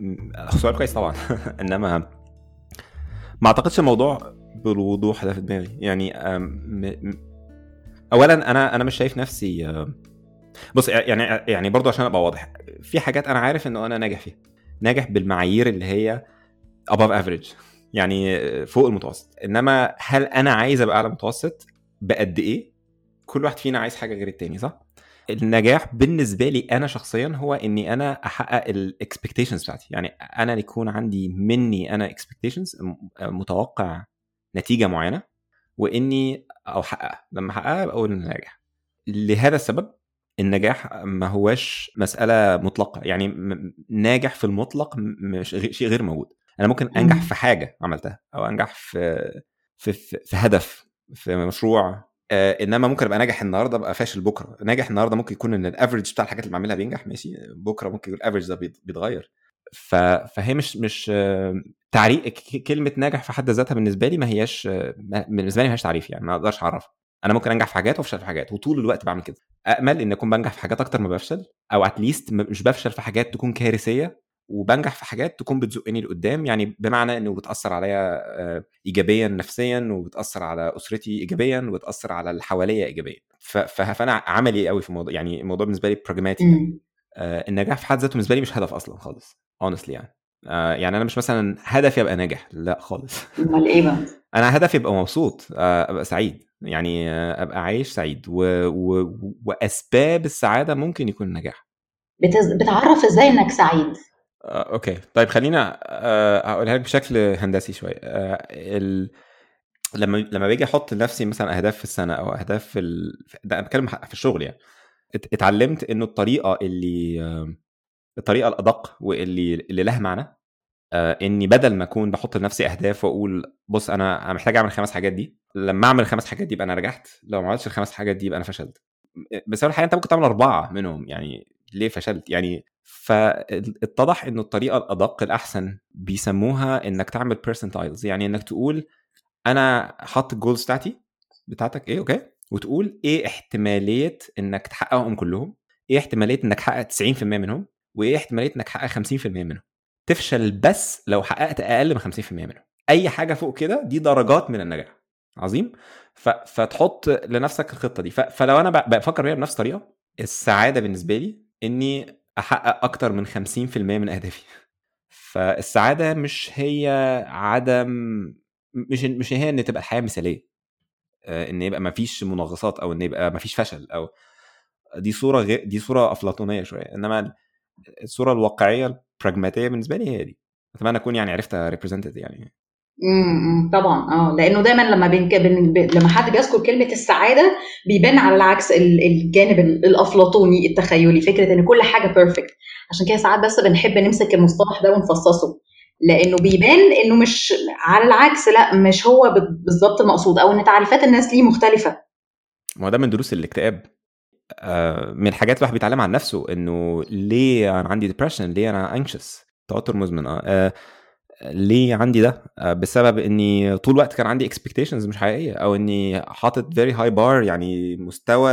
سؤال كويس طبعا. إنما ما أعتقدش الموضوع بالوضوح ده في دماغي. يعني. اولا أنا أنا مش شايف نفسي بص يعني يعني برضه عشان أبقى واضح في حاجات أنا عارف انه أنا ناجح فيها. ناجح بالمعايير اللي هي above average يعني فوق المتوسط. إنما هل أنا عايز أبقى أعلى متوسط؟ بقد إيه؟ كل واحد فينا عايز حاجة غير التاني صح؟ النجاح بالنسبة لي أنا شخصيا هو إني أنا أحقق ال expectations بتاعتي. يعني أنا يكون عندي مني أنا expectations متوقع نتيجة معينة وإني أو أحققها. لما أحققها بقول ناجح. لهذا السبب النجاح ما هواش مسألة مطلقة يعني ناجح في المطلق مش شيء غير موجود. أنا ممكن أنجح في حاجة عملتها أو أنجح في في في, في هدف في مشروع آه إنما ممكن أبقى ناجح النهارده أبقى فاشل بكرة. ناجح النهارده ممكن يكون إن الافرج بتاع الحاجات اللي بعملها بينجح ماشي بكرة ممكن يكون الافرج ده بيتغير. فهي مش مش تعريف كلمة ناجح في حد ذاتها بالنسبة لي ما هياش بالنسبة لي ما هياش تعريف يعني ما أقدرش أعرفها. أنا ممكن أنجح في حاجات وأفشل في حاجات وطول الوقت بعمل كده. امل إن أكون بنجح في حاجات أكتر ما بفشل أو اتليست مش بفشل في حاجات تكون كارثية وبنجح في حاجات تكون بتزقني لقدام. يعني بمعنى إنه بتأثر عليا ايجابيا نفسيا وبتأثر على أسرتي ايجابيا وبتأثر على اللي حواليا ايجابيا. فأنا عملي قوي في الموضوع؟ يعني الموضوع بالنسبة لي براجماتي يعني. النجاح في حد ذاته بالنسبة لي مش هدف أصلا خالص honestly يعني. يعني أنا مش مثلا هدفي أبقى ناجح لأ خالص. أمال إيه بقى؟ أنا هدفي أبقى مبسوط أبقى سعيد. يعني أبقى عايش سعيد و... و... وأسباب السعادة ممكن يكون النجاح. بتز... بتعرف إزاي إنك سعيد. آه، okay. طيب خلينا اقولها لك بشكل هندسي شوية. آه، ال... لما لما باجي أحط لنفسي مثلا أهداف في السنة أو أهداف في ال... ده أنا بتكلم في الشغل يعني. اتعلمت إنه الطريقة اللي الطريقة الأدق واللي اللي لها معنى. إني بدل ما أكون بحط لنفسي أهداف وأقول بص أنا محتاج أعمل الخمس حاجات دي. لما أعمل الخمس حاجات دي يبقى أنا نجحت لو ما عملتش الخمس حاجات دي يبقى أنا فشلت. بس الحقيقة أنت ممكن تعمل أربعة منهم يعني ليه فشلت؟ يعني فاتضح إنه الطريقة الأدق الأحسن بيسموها إنك تعمل بيرسنتايلز يعني إنك تقول أنا حاطط ال goals بتاعتي بتاعتك إيه okay؟ وتقول إيه احتمالية إنك تحققهم كلهم؟ إيه احتمالية إنك تحقق 90% منهم؟ وإيه احتمالية إنك تحقق 50% منهم؟ تفشل بس لو حققت أقل من 50% منهم أي حاجة فوق كده دي درجات من النجاح. عظيم. ف... فتحط لنفسك الخطة دي. ف... فلو أنا بفكر بيها بنفس الطريقة السعادة بالنسبة لي إني أحقق أكتر من 50% من أهدافي. فالسعادة مش هي عدم مش مش هي إن تبقى الحياة مثالية. إن يبقى ما فيش منغصات أو إن يبقى ما فيش فشل أو دي صورة غير دي صورة أفلاطونية شوية. إنما الصورة الواقعية ال pragmatic بالنسبة لي هي دي. أتمنى أكون يعني عرفت represented يعني. امم طبعا آه لأنه دايما لما بنك... بن... لما حد بيذكر كلمة السعادة بيبان على العكس الجانب الأفلاطوني التخيلي فكرة إن كل حاجة perfect عشان كده ساعات بس بنحب نمسك المصطلح ده ونفصصه لأنه بيبان إنه مش على العكس لأ مش هو بالظبط المقصود أو إن تعريفات الناس ليه مختلفة. ما ده من دروس الاكتئاب. من الحاجات الواحد بيتعلم عن نفسه إنه ليه أنا عندي depression ليه أنا anxious توتر مزمن آه ليه عندي ده؟ بسبب إني طول الوقت كان عندي expectations مش حقيقية أو إني حاطط very high bar يعني مستوى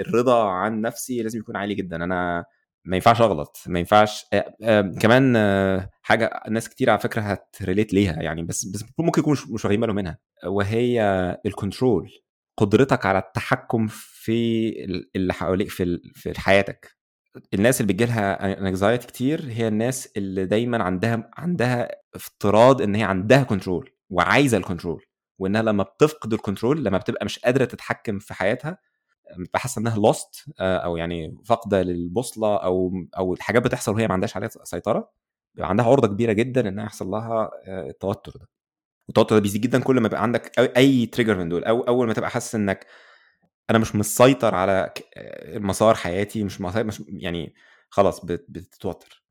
الرضا عن نفسي لازم يكون عالي جدا. أنا ما ينفعش أغلط ما ينفعش آه آه كمان آه حاجة ناس كتير على فكرة ه relate ليها يعني بس بس ممكن يكونوا مش واخدين بالهم منها. وهي ال control قدرتك على التحكم في اللي حواليك في في حياتك. الناس اللي بتجيلها anxiety كتير هي الناس اللي دايما عندها عندها افتراض إن هي عندها control وعايزة ال control وإنها لما بتفقد ال control لما بتبقى مش قادرة تتحكم في حياتها بتبقى حاسه انها lost أو يعني فاقدة للبوصلة أو أو الحاجات بتحصل وهي ما عندهاش عليها سيطرة بيبقى عندها عرضة كبيرة جدا إنها يحصل لها آه، التوتر ده. والتوتر ده بيزيد جدا كل ما يبقى عندك أي trigger من دول. أو أول ما تبقى حاسس إنك أنا مش مسيطر على آه، مسار حياتي مش مسيطر مش يعني خلاص بت- بتتوتر.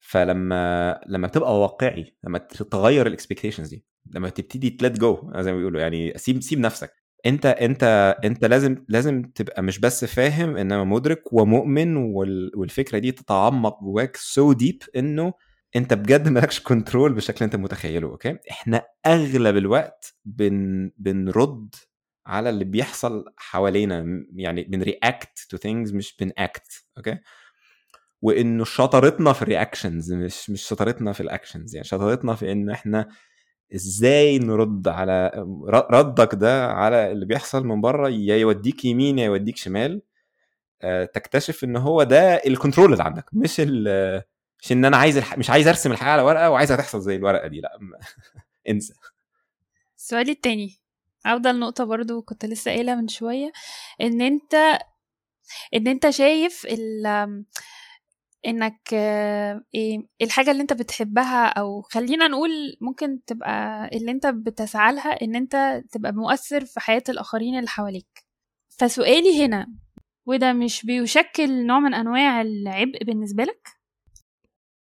فلما لما بتبقى واقعي لما تغير ال expectations دي لما تبتدي ت let go زي ما بيقولوا يعني سيب سيب نفسك. أنت أنت أنت لازم لازم تبقى مش بس فاهم إنما مدرك ومؤمن وال- والفكرة دي تتعمق جواك so deep إنه أنت بجد مالكش control بالشكل اللي أنت متخيله okay؟ إحنا أغلب الوقت بن بنرد على اللي بيحصل حوالينا يعني بن react to things مش بن act أوكي؟ وإنه شطارتنا في ال reactions مش مش شطارتنا في ال actions يعني شطارتنا في ان إحنا إزاي نرد على ردك ده على اللي بيحصل من بره يا يوديك يمين يا يوديك شمال آه، تكتشف إن هو ده الكنترول اللي عندك مش مش إن أنا عايز الح... مش عايز أرسم الحياة على ورقة وعايزها تحصل زي الورقة دي لأ انسى السؤال التاني أفضل نقطة برضو كنت لسه قايلة من شوية إن أنت إن أنت شايف ال إنك آه، إيه الحاجة اللي أنت بتحبها أو خلينا نقول ممكن تبقى اللي أنت بتسعى لها إن أنت تبقى مؤثر في حياة الآخرين اللي حواليك فسؤالي هنا وده مش بيشكل نوع من أنواع العبء بالنسبة لك؟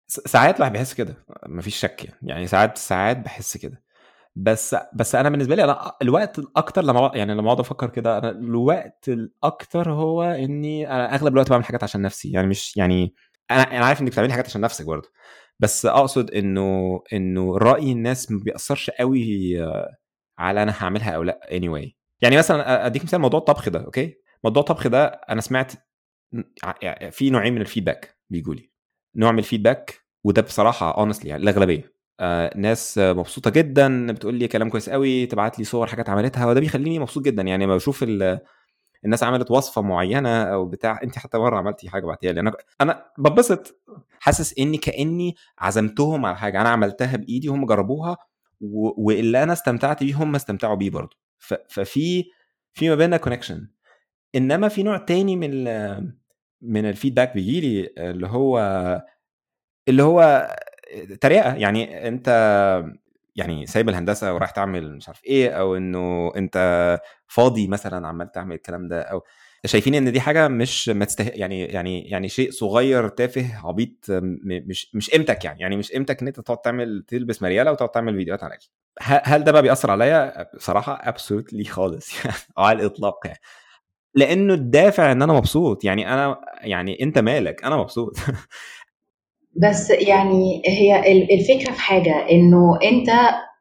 ساعات الواحد بيحس كده مفيش شك يعني. يعني ساعات ساعات بحس كده. بس بس أنا بالنسبة لي أنا الوقت الأكتر لما يعني لما أقعد أفكر كده أنا الوقت الأكتر هو إني أنا أغلب الوقت بعمل حاجات عشان نفسي. يعني مش يعني أنا أنا عارف إنك بتعملي حاجات عشان نفسك برضه. بس أقصد إنه إنه رأي الناس ما بيأثرش قوي على أنا هعملها أو لأ anyway. يعني مثلا أديك مثال موضوع الطبخ ده okay؟ موضوع الطبخ ده أنا سمعت ع- في نوعين من ال feedback بيجوا لي نوع من ال feedback وده بصراحة honestly يعني الأغلبية. آه ناس مبسوطة جدا بتقول لي كلام كويس قوي تبعت لي صور حاجات عملتها وده بيخليني مبسوط جدا. يعني لما بشوف ال- الناس عملت وصفة معينة أو بتاع انت حتى مرة عملتي حاجة بعتيها لي. أنا أنا ببسط حاسس إني كأني عزمتهم على حاجة. أنا عملتها بإيدي وهم جربوها و... واللي أنا استمتعت بيه هم استمتعوا بيه برضه. ف... ففي في ما بيننا connection إنما في نوع تاني من ال... من ال feedback بيجي لي اللي هو اللي هو تريقه يعني أنت يعني سايب الهندسة ورايح تعمل مش عارف إيه أو إنه أنت فاضي مثلا عمال تعمل الكلام ده أو شايفين إن دي حاجة مش ما. يعني يعني يعني شيء صغير تافه عبيط مش مش قيمتك يعني. يعني مش قيمتك إن أنت تقعد تعمل تلبس مريالة وتقعد تعمل فيديوهات ه- هل ده بقى بيأثر عليا؟ بصراحة ابسولوتلي خالص يعني على الإطلاق يعني. لأنه الدافع إن أنا مبسوط. يعني أنا يعني أنت مالك؟ أنا مبسوط. بس يعني هي ال- الفكرة في حاجة إنه أنت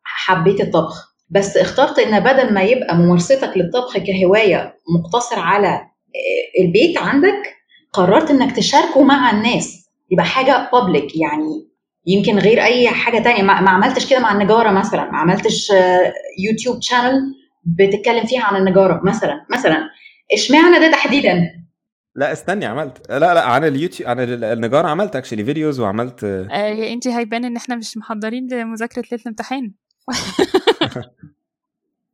حبيت الطبخ. بس اخترت إن بدل ما يبقى ممارستك للطبخ كهواية مقتصر على آه، البيت عندك قررت إنك تشاركه مع الناس. يبقى حاجة public يعني يمكن غير أي حاجة تانية. ما عملتش كده مع النجارة مثلا. ما عملتش آه، يوتيوب channel بتتكلم فيها عن النجارة مثلا مثلا. اشمعنى ده تحديدا؟ لا استني عملت لا لا عن اليوتيوب عن ال- النجار عملت actually videos وعملت آه انت هيبان ان إحنا مش محضرين لمذاكرة ليلة الامتحان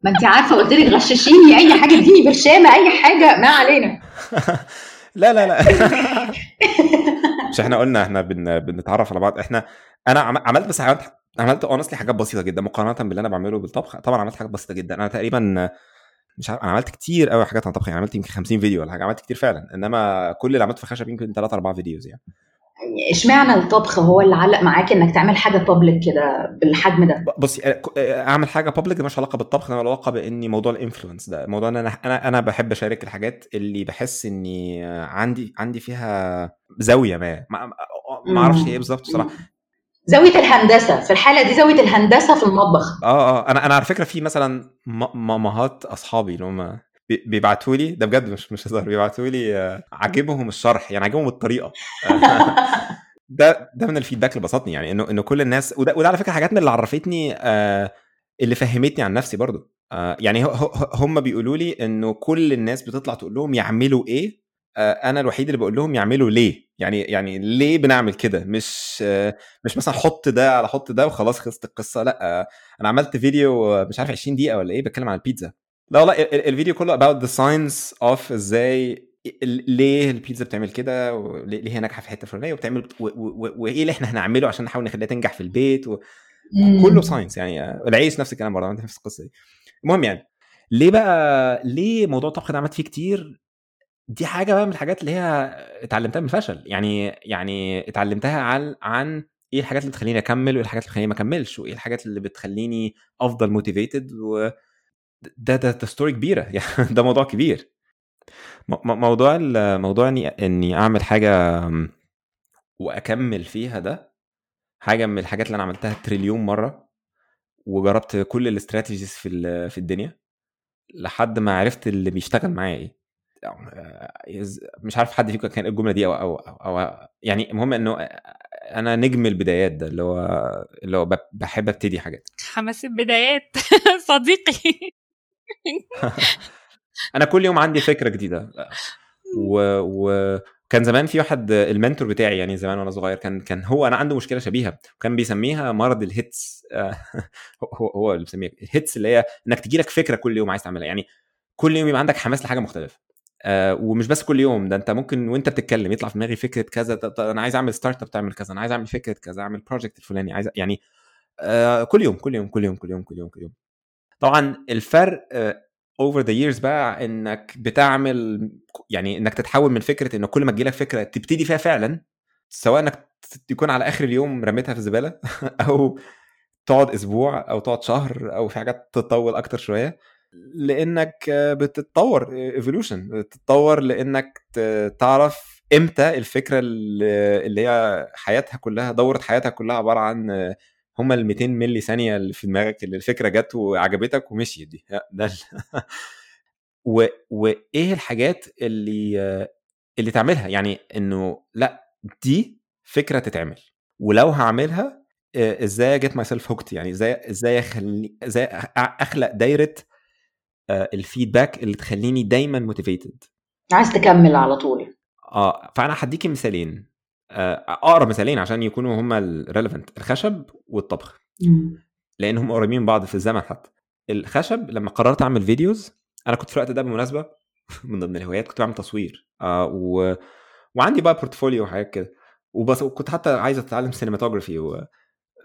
ما انت عارفة قلت لك غششيني أي حاجة اديني برشامة أي حاجة ما علينا. لا لا لا. مش إحنا قلنا إحنا بن... بنتعرف على بعض. إحنا أنا عم- عملت بس عملت عملت honestly حاجات بسيطة جدا مقارنة باللي أنا بعمله بالطبخ. طبعا عملت حاجات بسيطة جدا. أنا تقريبا مش عارف أنا عملت كتير قوي حاجات عن الطبخ يعني عملت يمكن 50 فيديو ولا حاجة عملت كتير فعلا إنما كل اللي عملته في الخشب يمكن 3 4 videos يعني. إشمعنى الطبخ هو اللي علق معاك إنك تعمل حاجة public كده بالحجم ده؟ بصي أعمل حاجة public ده مش علاقة بالطبخ ده له علاقه بإني موضوع ال influence ده موضوع إن أنا أنا أنا بحب أشارك الحاجات اللي بحس إني عندي عندي فيها زاوية ما ما, ما أعرفش إيه بالظبط بصراحة. زاوية الهندسة في الحالة دي زاوية الهندسة في المطبخ. آه آه أنا أنا على فكرة في مثلا مامهات أصحابي اللي هم بي- بيبعتوا لي ده بجد مش مش هزار بيبعتوا لي آه، عاجبهم الشرح يعني عاجبهم الطريقة. ده ده من الفيدباك اللي بسطني يعني إنه إنه كل الناس وده وده على فكرة حاجات من اللي عرفتني آه اللي فهمتني عن نفسي برضو آه يعني هم بيقولوا لي إنه كل الناس بتطلع تقول لهم يعملوا إيه أنا الوحيد اللي بقول لهم يعملوا ليه؟ يعني يعني ليه بنعمل كده؟ مش آه مش مثلا حط ده على حط ده وخلاص خلصت القصة لأ آه أنا عملت فيديو آه، مش عارف 20 دقيقة ولا إيه بتكلم عن البيتزا. لا ال- الفيديو كله about the science of إزاي ليه البيتزا بتعمل كده وليه هي ناجحة في حتة فلانيه وبتعمل وإيه اللي إحنا هنعمله عشان نحاول نخليها تنجح في البيت و... كله science يعني العيش نفس الكلام برضه نفس القصة دي. المهم يعني ليه بقى ليه موضوع الطبخ ده عملت فيه كتير؟ دي حاجة بقى من الحاجات اللي هي اتعلمتها من الفشل. يعني يعني اتعلمتها عن عن إيه الحاجات اللي بتخليني أكمل وإيه الحاجات اللي بتخليني ما أكملش وإيه الحاجات اللي بتخليني أفضل motivated و ده ده ده story كبيرة. يعني ده موضوع كبير. موضوع موضوع إني إني أعمل حاجة وأكمل فيها ده حاجة من الحاجات اللي أنا عملتها تريليون مرة وجربت كل ال strategies في في الدنيا لحد ما عرفت اللي بيشتغل معايا إيه. مش عارف حد فيكم كان الجملة دي أو أو أو يعني المهم إنه أنا نجم البدايات ده اللي هو اللي هو بحب أبتدي حاجات. حماس البدايات. صديقي. أنا كل يوم عندي فكرة جديدة. و, و... كان زمان في واحد ال mentor بتاعي يعني زمان وأنا صغير كان كان هو أنا عنده مشكلة شبيهة. وكان بيسميها مرض ال hits. هو هو اللي بيسميها. ال hits اللي هي إنك تجي لك فكرة كل يوم عايز تعملها. يعني كل يوم يبقى عندك حماس لحاجة مختلفة. آه ومش بس كل يوم ده انت ممكن وانت بتتكلم يطلع في دماغي فكرة كذا أنا عايز أعمل startup تعمل كذا أنا عايز أعمل فكرة كذا أعمل project الفلاني عايز يعني آه كل يوم كل يوم كل يوم كل يوم كل يوم كل يوم. طبعا الفرق over the years بقى إنك بتعمل يعني إنك تتحول من فكرة انه كل ما تجيلك فكرة تبتدي فيها فعلا سواء إنك تكون على آخر اليوم رميتها في الزبالة أو تقعد أسبوع أو تقعد شهر أو في حاجات تطول أكتر شوية. لإنك بتتطور evolution بتتطور لإنك تعرف إمتى الفكرة اللي هي حياتها كلها دورة حياتها كلها عبارة عن هم ال 200 ملي ثانية اللي في دماغك اللي الفكرة جت وعجبتك ومشيت دي. ده و... وإيه الحاجات اللي اللي تعملها؟ يعني إنه لأ دي فكرة تتعمل. ولو هعملها إزاي get myself hooked يعني إزاي إزاي أخلي إزاي أخلق دايرة ال feedback اللي تخليني دايما motivated عايز تكمل على طول. آه فأنا هديكي مثالين. أقرب مثالين عشان يكونوا هما ال relevant الخشب والطبخ. لأن هم قريبين من بعض في الزمن حتى. الخشب لما قررت أعمل videos أنا كنت في الوقت ده بالمناسبه من ضمن الهوايات كنت بعمل تصوير. آه و... وعندي بقى portfolio وحاجات كده. وبس وكنت حتى عايز أتعلم cinematography و...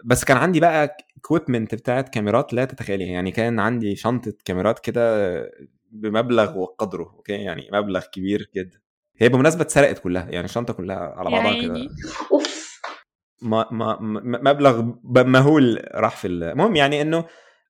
بس كان عندي بقى equipment بتاعت كاميرات لا تتخيلي يعني كان عندي شنطة كاميرات كده بمبلغ وقدره okay؟ يعني مبلغ كبير جدا. هي بمناسبة اتسرقت كلها يعني الشنطة كلها على بعضها كده. أوف. ما ما مبلغ مهول راح في المهم يعني إنه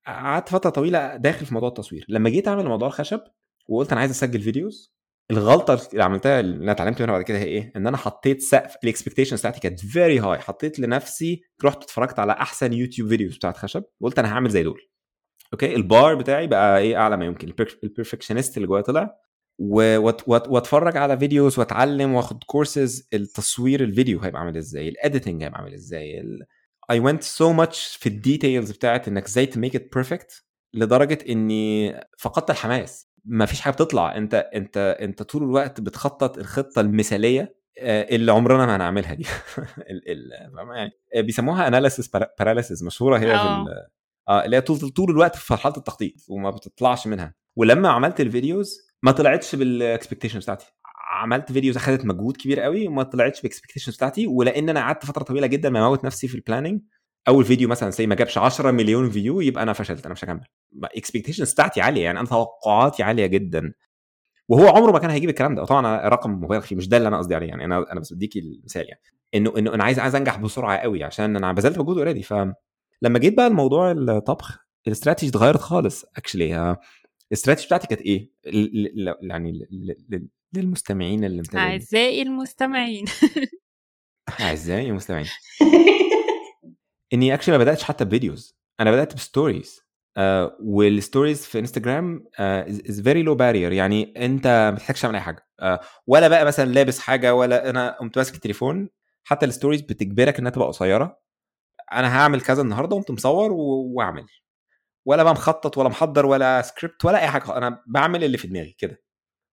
قعدت فترة طويلة داخل في موضوع التصوير. لما جيت أعمل موضوع الخشب وقلت أنا عايز أسجل videos الغلطة اللي عملتها اللي أنا اتعلمت منها بعد كده هي إيه؟ إن أنا حطيت سقف ال expectations بتاعتي كانت very high حطيت لنفسي رحت اتفرجت على أحسن YouTube videos بتاعت خشب وقلت أنا هعمل زي دول. okay؟ البار بتاعي بقى إيه؟ أعلى ما يمكن. ال perfectionist اللي جوايا طلع. وأتفرج على videos وأتعلم وأخد كورسز التصوير الفيديو هيبقى عامل إزاي؟ ال editing هيبقى عامل إزاي؟ I went so much في ال details بتاعت إنك إزاي to make it perfect لدرجة إني فقدت الحماس. ما فيش حاجة بتطلع. انت انت انت طول الوقت بتخطط الخطة المثالية اللي عمرنا ما هنعملها دي. يعني؟ بيسموها analysis paralysis مشهورة هي في آه. اللي هي طول طول الوقت في مرحلة التخطيط وما بتطلعش منها. ولما عملت ال videos ما طلعتش بال expectations بتاعتي. عملت videos اخذت مجهود كبير قوي وما طلعتش بال expectations بتاعتي ولأن أنا قعدت فترة طويلة جدا بموت نفسي في ال planning أول فيديو مثلا زي ما جابش 10 مليون view يبقى أنا فشلت أنا مش هكمل. expectations بتاعتي عالية يعني أنا توقعاتي عالية جدا. وهو عمره ما كان هيجيب الكلام ده. طبعا رقم مبالغ فيه مش ده اللي أنا قصدي عليه يعني. أنا أنا بس بديكي المثال يعني. إنه إنه أنا عايز عايز أنجح بسرعة قوي عشان أنا بذلت مجهود already فلما جيت بقى لموضوع الطبخ الاستراتيجي اتغيرت خالص actually ال strategy بتاعتي كانت إيه؟ يعني للمستمعين اللي أعزائي المستمعين. أعزائي المستمعين. إني actually ما بدأتش حتى ب videos أنا بدأت ب stories uh, وال stories في انستجرام is very low barrier يعني أنت ما تحتاجش تعمل أي حاجة. uh, ولا بقى مثلا لابس حاجة ولا أنا قمت ماسك التليفون. حتى ال stories بتجبرك إنها تبقى قصيرة. أنا هعمل كذا النهارده وقمت مصور وأعمل. ولا بقى مخطط ولا محضر ولا سكريبت ولا أي حاجة أنا بعمل اللي في دماغي كده.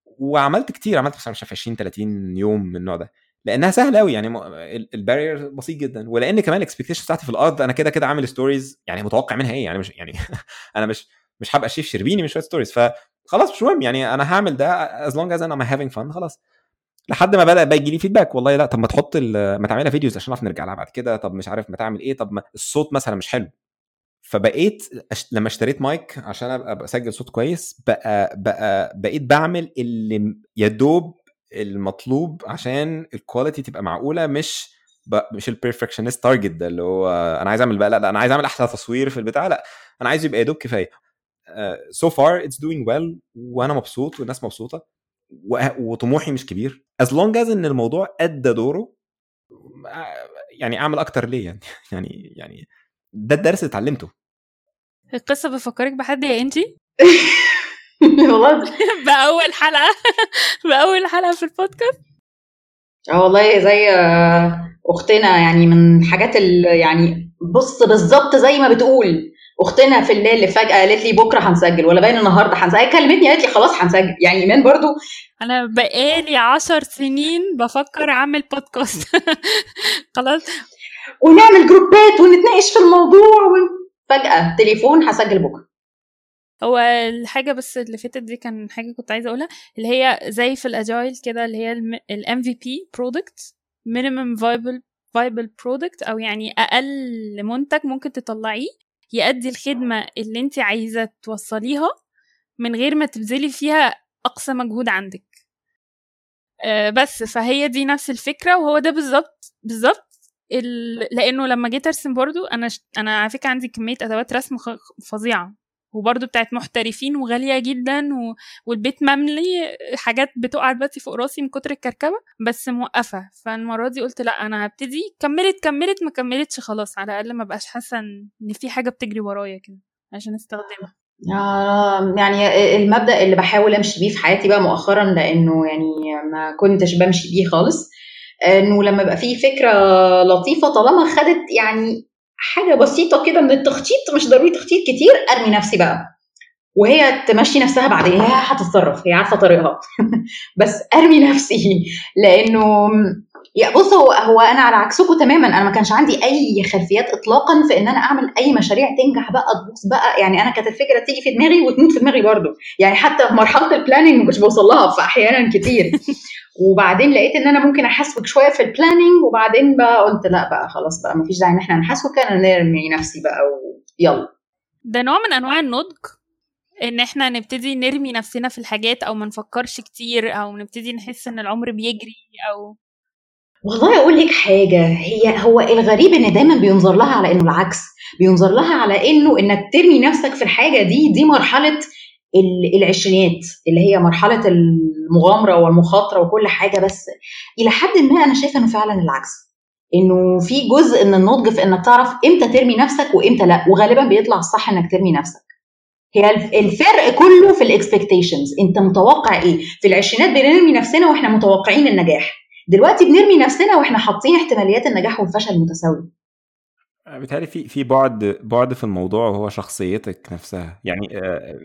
وعملت كتير عملت مثلا مش 20 30 يوم من النوع ده. لأنها سهلة قوي يعني ال barrier بسيط جدا. ولأن كمان ال expectation بتاعتي في الأرض أنا كده كده عامل stories يعني متوقع منها إيه يعني مش يعني أنا مش مش هبقى شيف شربيني من شوية stories ف خلاص مش مهم يعني أنا هعمل ده as long as أنا having fun خلاص. لحد ما بدأ بقى يجي لي feedback والله لا طب ما تحط ما تعملها videos عشان نعرف نرجع لها بعد كده طب مش عارف ما تعمل إيه طب ما الصوت مثلا مش حلو. فبقيت لما اشتريت مايك عشان أبقى أسجل صوت كويس بقى بقى بقيت بعمل اللي يا دوب المطلوب عشان ال quality تبقى معقولة مش مش ال perfectionist target ده اللي هو أنا عايز أعمل بقى لا, لا أنا عايز أعمل أحلى تصوير في البتاع لا أنا عايز يبقى يا دوب كفاية. so far it's doing well وأنا مبسوط والناس مبسوطة وطموحي مش كبير. as long as إن الموضوع أدى دوره يعني أعمل أكتر ليه يعني يعني يعني ده الدرس اللي اتعلمته. القصة بفكرك بحد يا إنجي؟ والله. بأول حلقة. بأول حلقة في البودكاست. آه والله زي أختنا يعني من الحاجات اللي يعني بص بالظبط زي ما بتقول. أختنا في الليل فجأة قالت لي بكرة هنسجل ولا باين النهارده هنسجل كلمتني قالت لي خلاص هنسجل. يعني ايمان برضو أنا بقالي عشر سنين بفكر أعمل بودكاست خلاص. ونعمل جروبات ونتناقش في الموضوع و... فجأة تليفون هسجل بكرة. هو الحاجة بس اللي فاتت دي كان حاجة كنت عايزة أقولها اللي هي زي في الأجايل كده اللي هي ال MVP product minimum viable viable product أو يعني أقل منتج ممكن تطلعيه يأدي الخدمة اللي أنت عايزة توصليها من غير ما تبذلي فيها أقصى مجهود عندك. أه بس فهي دي نفس الفكرة وهو ده بالظبط بالظبط لأنه لما جيت أرسم برضو أنا ش... أنا على فكرة عندي كمية أدوات رسم فظيعة. وبرضه بتاعت محترفين وغالية جدا و... والبيت مملي حاجات بتقع دلوقتي فوق راسي من كتر الكركبة بس موقفة. فالمرة دي قلت لأ أنا هبتدي كملت كملت ما كملتش خلاص على الأقل ما بقاش حاسة إن في حاجة بتجري ورايا كده عشان أستخدمها. يعني المبدأ اللي بحاول أمشي بيه في حياتي بقى مؤخرا لأنه يعني ما كنتش بمشي بيه خالص إنه لما يبقى في فكرة لطيفة طالما خدت يعني حاجة بسيطة كده من التخطيط مش ضروري تخطيط كتير أرمي نفسي بقى. وهي تمشي نفسها بعدين هي هتتصرف هي عارفة طريقها. بس أرمي نفسي لأنه يا بص هو هو أنا على عكسكم تماما أنا ما كانش عندي أي خلفيات اطلاقا في إن أنا أعمل أي مشاريع تنجح بقى تبوظ بقى. يعني أنا كانت الفكرة تيجي في دماغي وتموت في دماغي برضو يعني حتى في مرحله ال planning كنتش بوصل لها في أحيانا كتير. وبعدين لقيت إن أنا ممكن احسبك شوية في ال planning وبعدين بقى قلت لأ بقى خلاص بقى مفيش داعي إن إحنا نحسبك أنا نرمي نفسي بقى ويلا ده نوع من أنواع النضج إن إحنا نبتدي نرمي نفسنا في الحاجات أو ما نفكرش كتير أو نبتدي نحس إن العمر بيجري أو والله أقول لك حاجة هي هو الغريب إن دايما بينظر لها على إنه العكس بينظر لها على إنه إنك ترمي نفسك في الحاجة دي دي مرحلة العشرينات اللي هي مرحلة المغامرة والمخاطرة وكل حاجة بس إلى حد ما أنا شايفة إنه فعلا العكس. إنه في جزء من النضج في إنك تعرف إمتى ترمي نفسك وإمتى لأ وغالبا بيطلع الصح إنك ترمي نفسك. هي الفرق كله في ال expectations أنت متوقع إيه؟ في العشرينات بنرمي نفسنا وإحنا متوقعين النجاح. دلوقتي بنرمي نفسنا وإحنا حاطين احتماليات النجاح والفشل متساويه بيتهيألي في في بعد بعد في الموضوع وهو شخصيتك نفسها. يعني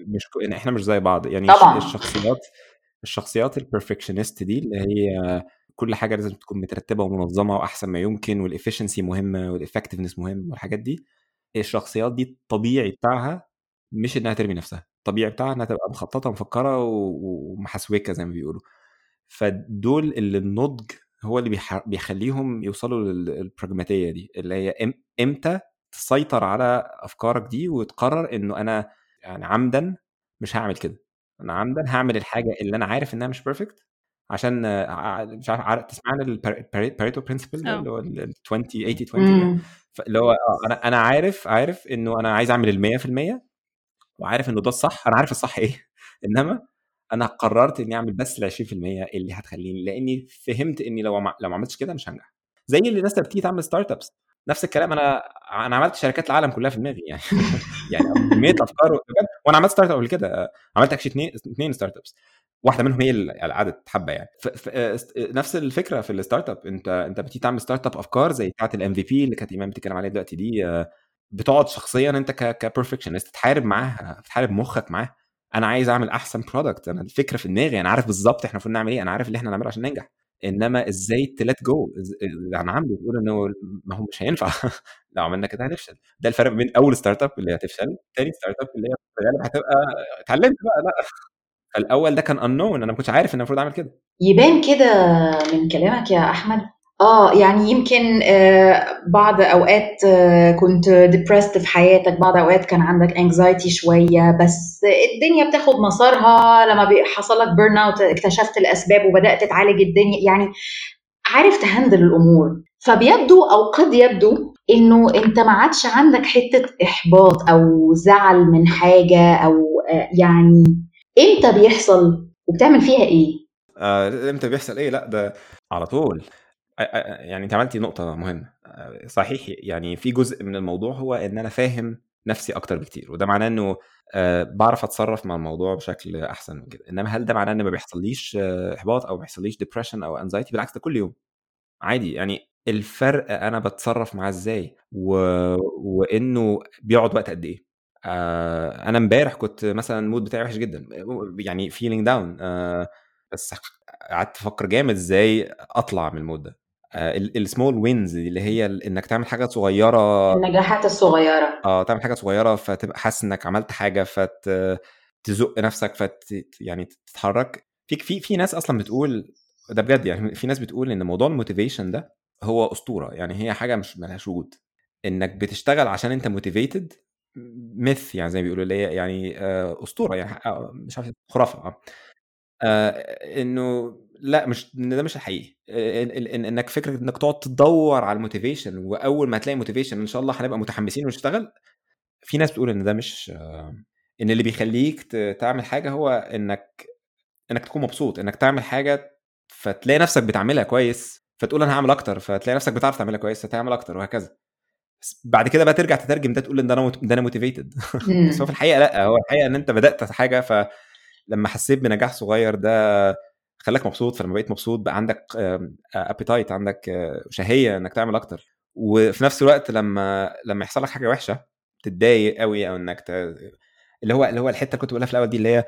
مش إحنا مش زي بعض. يعني طبعا. الشخصيات الشخصيات ال perfectionist دي اللي هي كل حاجة لازم تكون مترتبة ومنظمة وأحسن ما يمكن وال efficiency مهمة وال effectiveness مهم والحاجات دي الشخصيات دي الطبيعي بتاعها مش إنها ترمي نفسها. الطبيعي بتاعها إنها تبقى مخططة ومفكره ومحسوكة زي ما بيقولوا. فدول اللي النضج هو اللي بيخليهم يوصلوا للبراجماتية دي اللي هي إمتى تسيطر على أفكارك دي وتقرر إنه أنا يعني عمدا مش هعمل كده. أنا عمدا هعمل الحاجة اللي أنا عارف إنها مش perfect عشان مش عارف تسمع عن ال Pareto principle اللي هو ال 20 80 20 اللي هو أنا أنا عارف عارف إنه أنا عايز أعمل ال 100% وعارف إنه ده الصح أنا عارف الصح إيه. إنما أنا قررت إني أعمل بس ال 20% اللي هتخليني لإني فهمت إني لو لو ما عملتش كده مش هنجح. زي اللي الناس بتيجي تعمل startups نفس الكلام أنا أنا عملت شركات العالم كلها في دماغي يعني. يعني كمية أفكار وأنا عملت startup قبل كده. عملت actually اثنين اثنين startups واحدة منهم هي اللي قعدت حبة يعني. ف... ف... نفس الفكرة في ال startup أنت أنت بتيجي تعمل startup أفكار زي بتاعة ال MVP اللي كانت ايمان بتتكلم عليها دلوقتي دي بتقعد شخصيا أنت ك ك perfectionist تحارب معاها تحارب مخك معاها. أنا عايز أعمل أحسن product أنا الفكرة في دماغي أنا عارف بالظبط إحنا المفروض نعمل إيه أنا عارف اللي إحنا نعمله عشان ننجح. إنما إزاي تلات جو يعني عامله تقول إنه ما هو مش هينفع. لو عملنا كده هنفشل. ده الفرق بين أول startup اللي هتفشل تاني startup اللي هي هتبقى اتعلمت بقى لأ. الأول ده كان unknown أنا ما كنتش عارف إن المفروض أعمل كده. يبان كده من كلامك يا أحمد. آه يعني يمكن آه بعض أوقات آه كنت depressed في حياتك بعض أوقات كان عندك anxiety شوية بس الدنيا بتاخد مسارها. لما حصل لك burnout اكتشفت الأسباب وبدأت تعالج الدنيا يعني عارف ت handle الأمور. فبيبدو أو قد يبدو إنه أنت ما عادش عندك حتة إحباط أو زعل من حاجة أو آه يعني إمتى بيحصل وبتعمل فيها إيه؟ آه إمتى بيحصل إيه؟ لأ ده على طول. يعني انت عملتي نقطة مهمة. صحيح يعني في جزء من الموضوع هو إن أنا فاهم نفسي أكتر بكتير وده معناه إنه بعرف أتصرف مع الموضوع بشكل أحسن من كده. إنما هل ده معناه إن ما بيحصليش إحباط أو ما بيحصليش ديبرشن أو انزايتي بالعكس ده كل يوم. عادي يعني الفرق أنا بتصرف معاه إزاي؟ و... وإنه بيقعد وقت قد إيه؟ أنا إمبارح كنت مثلا ال mood بتاعي وحش جدا يعني feeling down بس قعدت أفكر جامد إزاي أطلع من ال mood ده. ال small wins اللي هي إنك تعمل حاجة صغيرة. النجاحات الصغيرة. آه تعمل حاجة صغيرة فتبقى حاسس إنك عملت حاجة فت تزق نفسك فت يعني تتحرك. في في في ناس أصلا بتقول ده بجد يعني في ناس بتقول إن موضوع ال motivation ده هو أسطورة. يعني هي حاجة مش ملهاش وجود. إنك بتشتغل عشان أنت motivated myth يعني زي ما بيقولوا اللي هي يعني أسطورة. يعني مش عارف خرافة. آه إنه لا مش ده مش الحقيقي. إن إنك فكرة إنك تقعد تدور على ال motivation وأول ما تلاقي motivation إن شاء الله هنبقى متحمسين ونشتغل في ناس بتقول إن ده مش إن اللي بيخليك تعمل حاجة هو إنك إنك تكون مبسوط إنك تعمل حاجة فتلاقي نفسك بتعملها كويس فتقول أنا هعمل أكتر فتلاقي نفسك بتعرف تعملها كويس فتعمل أكتر وهكذا. بعد كده بقى ترجع تترجم ده تقول إن ده أنا ده أنا motivated بس هو في الحقيقة لأ هو الحقيقة إن أنت بدأت حاجة فلما حسيت بنجاح صغير ده خلاك مبسوط فلما بقيت مبسوط بقى عندك appetite عندك شهية إنك تعمل أكتر. وفي نفس الوقت لما لما يحصل لك حاجة وحشة تتضايق قوي أو إنك ت... اللي هو اللي هو الحتة اللي كنت بقولها في الأول دي اللي هي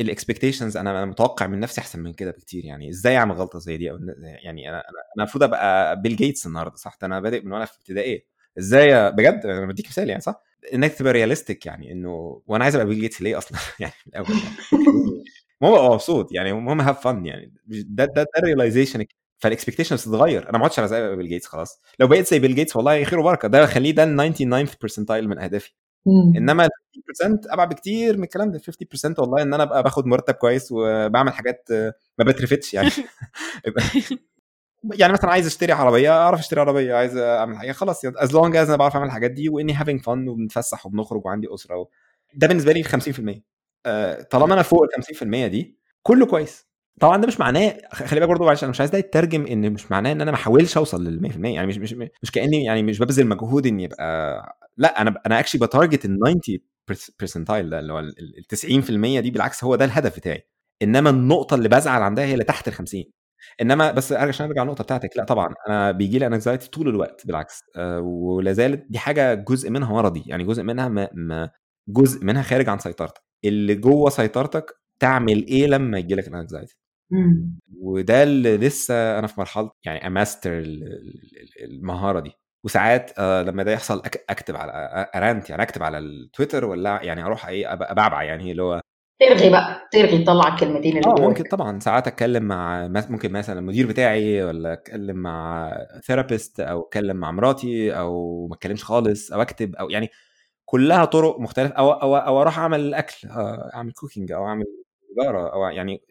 ال expectations أنا أنا متوقع من نفسي أحسن من كده بكتير يعني. إزاي أعمل غلطة زي دي؟ أو يعني أنا أنا المفروض أبقى بيل جيتس النهارده صح؟ أنا بادئ من وأنا في ابتدائيه إزاي بجد؟ أنا بديك مثال يعني صح؟ إنك تبقى realistic يعني إنه وأنا عايز أبقى بيل جيتس ليه أصلا؟ يعني من الأول يعني. المهم ابقى مبسوط يعني المهم have fun يعني. ده ده ده ال realization فال expectations تتغير. أنا ما عدتش على زي بيل جيتس خلاص. لو بقيت زي بيل جيتس والله خير وبركة. ده خليه ده ال 99 percentile من أهدافي. إنما ال 50% أبعد بكتير من الكلام ده. 50% والله إن أنا أبقى باخد مرتب كويس وبعمل حاجات ما بترفتش يعني. يعني مثلا عايز أشتري عربية أعرف أشتري عربية. عايز أعمل حاجة خلاص. as long as أنا بعرف أعمل الحاجات دي وإني having fun وبنتفسح وبنخرج وعندي أسرة و... ده بالنسبة لي 50% آه طالما أنا فوق ال 50% دي كله كويس. طبعا ده مش معناه خلي بالك برضه معلش أنا مش عايز ده يترجم إن مش معناه إن أنا ما احاولش أوصل لل 100% يعني مش مش مش كأني يعني مش ببذل مجهود إني يبقى لا أنا أنا actually ب target ال 90 percentile ده اللي هو ال 90% دي بالعكس هو ده الهدف بتاعي. إنما النقطة اللي بزعل عندها هي اللي تحت ال 50 إنما بس عشان أرجع النقطه بتاعتك لا طبعا أنا بيجي لي anxiety طول الوقت بالعكس أه ولا زالت دي حاجة جزء منها مرضي يعني جزء منها ما ما جزء منها خارج عن سيطرتك. اللي جوه سيطرتك تعمل إيه لما يجي لك ال anxiety وده اللي لسه أنا في مرحلة يعني اماستر المهارة دي. وساعات آه لما ده يحصل أكتب على a rant يعني أكتب على التويتر ولا يعني أروح إيه أبعبع يعني اللي هو ترغي بقى ترغي تطلع الكلمتين اللي آه ممكن طبعا ساعات أتكلم مع ممكن مثلا المدير بتاعي ولا أتكلم مع therapist أو أتكلم مع مراتي أو ما أتكلمش خالص أو أكتب أو يعني كلها طرق مختلفة أو أو, أو أروح أعمل اكل أعمل cooking أو أعمل تجارة أو يعني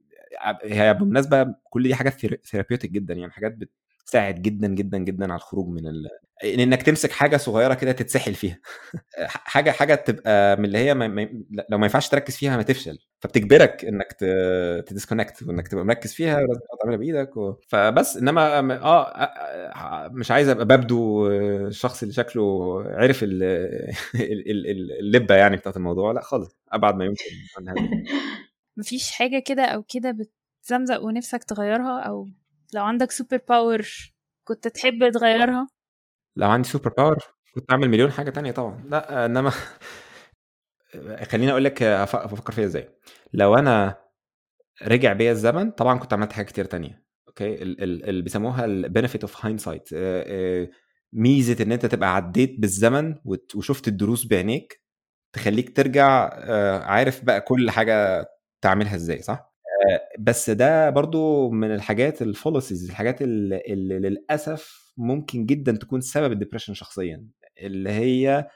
هي بالمناسبة كل دي حاجات therapeutic جدا يعني حاجات بتساعد جدا جدا جدا على الخروج من. إن إنك تمسك حاجة صغيرة كده تتسحل فيها. حاجة حاجة تبقى من اللي هي ما... ما... لو ما ينفعش تركز فيها ما تفشل. فبتجبرك إنك ت... ت disconnect وإنك تبقى مركز فيها ولازم تعملها بإيدك و... فبس. إنما آه مش عايز أبقى ببدو الشخص اللي شكله عرف ال... اللبة يعني بتاعت الموضوع. لا خالص أبعد ما يمكن عن هذا. مفيش حاجة كده أو كده بتزنزق ونفسك تغيرها؟ أو لو عندك super power كنت تحب تغيرها؟ لو عندي super power كنت أعمل مليون حاجة تانية طبعا. لا إنما خليني أقول لك أفكر فيها إزاي. لو أنا رجع بيا الزمن طبعا كنت عملت حاجات كتير تانية أوكي؟ اللي بيسموها ال benefit of hindsight ميزة إن أنت تبقى عديت بالزمن وشفت الدروس بعينيك تخليك ترجع عارف بقى كل حاجة تعملها إزاي صح؟ بس ده برضو من الحاجات ال fallacies الحاجات اللي, اللي للأسف ممكن جدا تكون سبب ال depression شخصيا اللي هي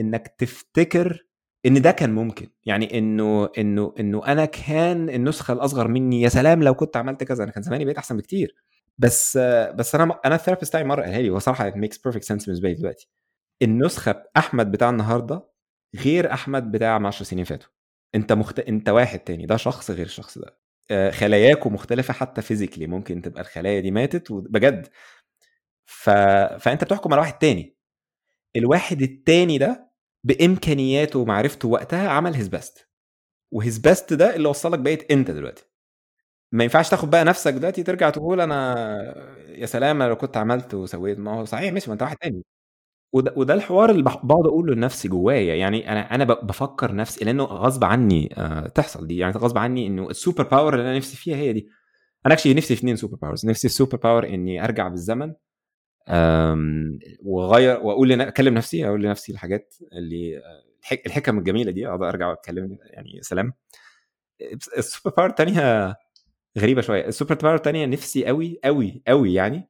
إنك تفتكر إن ده كان ممكن. يعني إنه إنه إنه أنا كان النسخة الأصغر مني يا سلام لو كنت عملت كذا أنا كان زماني بقيت أحسن بكتير. بس بس أنا أنا ال therapist بتاعي مرة قالها لي هو صراحة it makes perfect sense بالنسبة لي دلوقتي. النسخة احمد بتاع النهارده غير أحمد بتاع من 10 سنين فاتوا. أنت مخت... أنت واحد تاني ده شخص غير الشخص ده. خلاياكم مختلفة حتى physically ممكن تبقى الخلايا دي ماتت بجد. ف... فأنت بتحكم على واحد تاني. الواحد التاني ده بإمكانياته ومعرفته وقتها عمل his best و his best ده اللي وصلك بقيت أنت دلوقتي. ما ينفعش تاخد بقى نفسك دلوقتي ترجع تقول أنا يا سلام لو كنت عملت وسويت. ما هو صحيح ماشي ما أنت واحد تاني. وده, وده الحوار اللي بقعد أقوله لنفسي جوايا. يعني أنا أنا بفكر نفسي لأنه غصب عني آه تحصل دي. يعني غصب عني إنه ال super power اللي أنا نفسي فيها هي دي. أنا actually نفسي في اثنين super powers نفسي في super power إني أرجع بالزمن واغير وأقول أكلم نفسي أقول لنفسي الحاجات اللي الحكم الجميلة دي أقدر أرجع وأتكلم يعني سلام. ال super power الثانية غريبة شوية. ال super power الثانية نفسي قوي قوي قوي يعني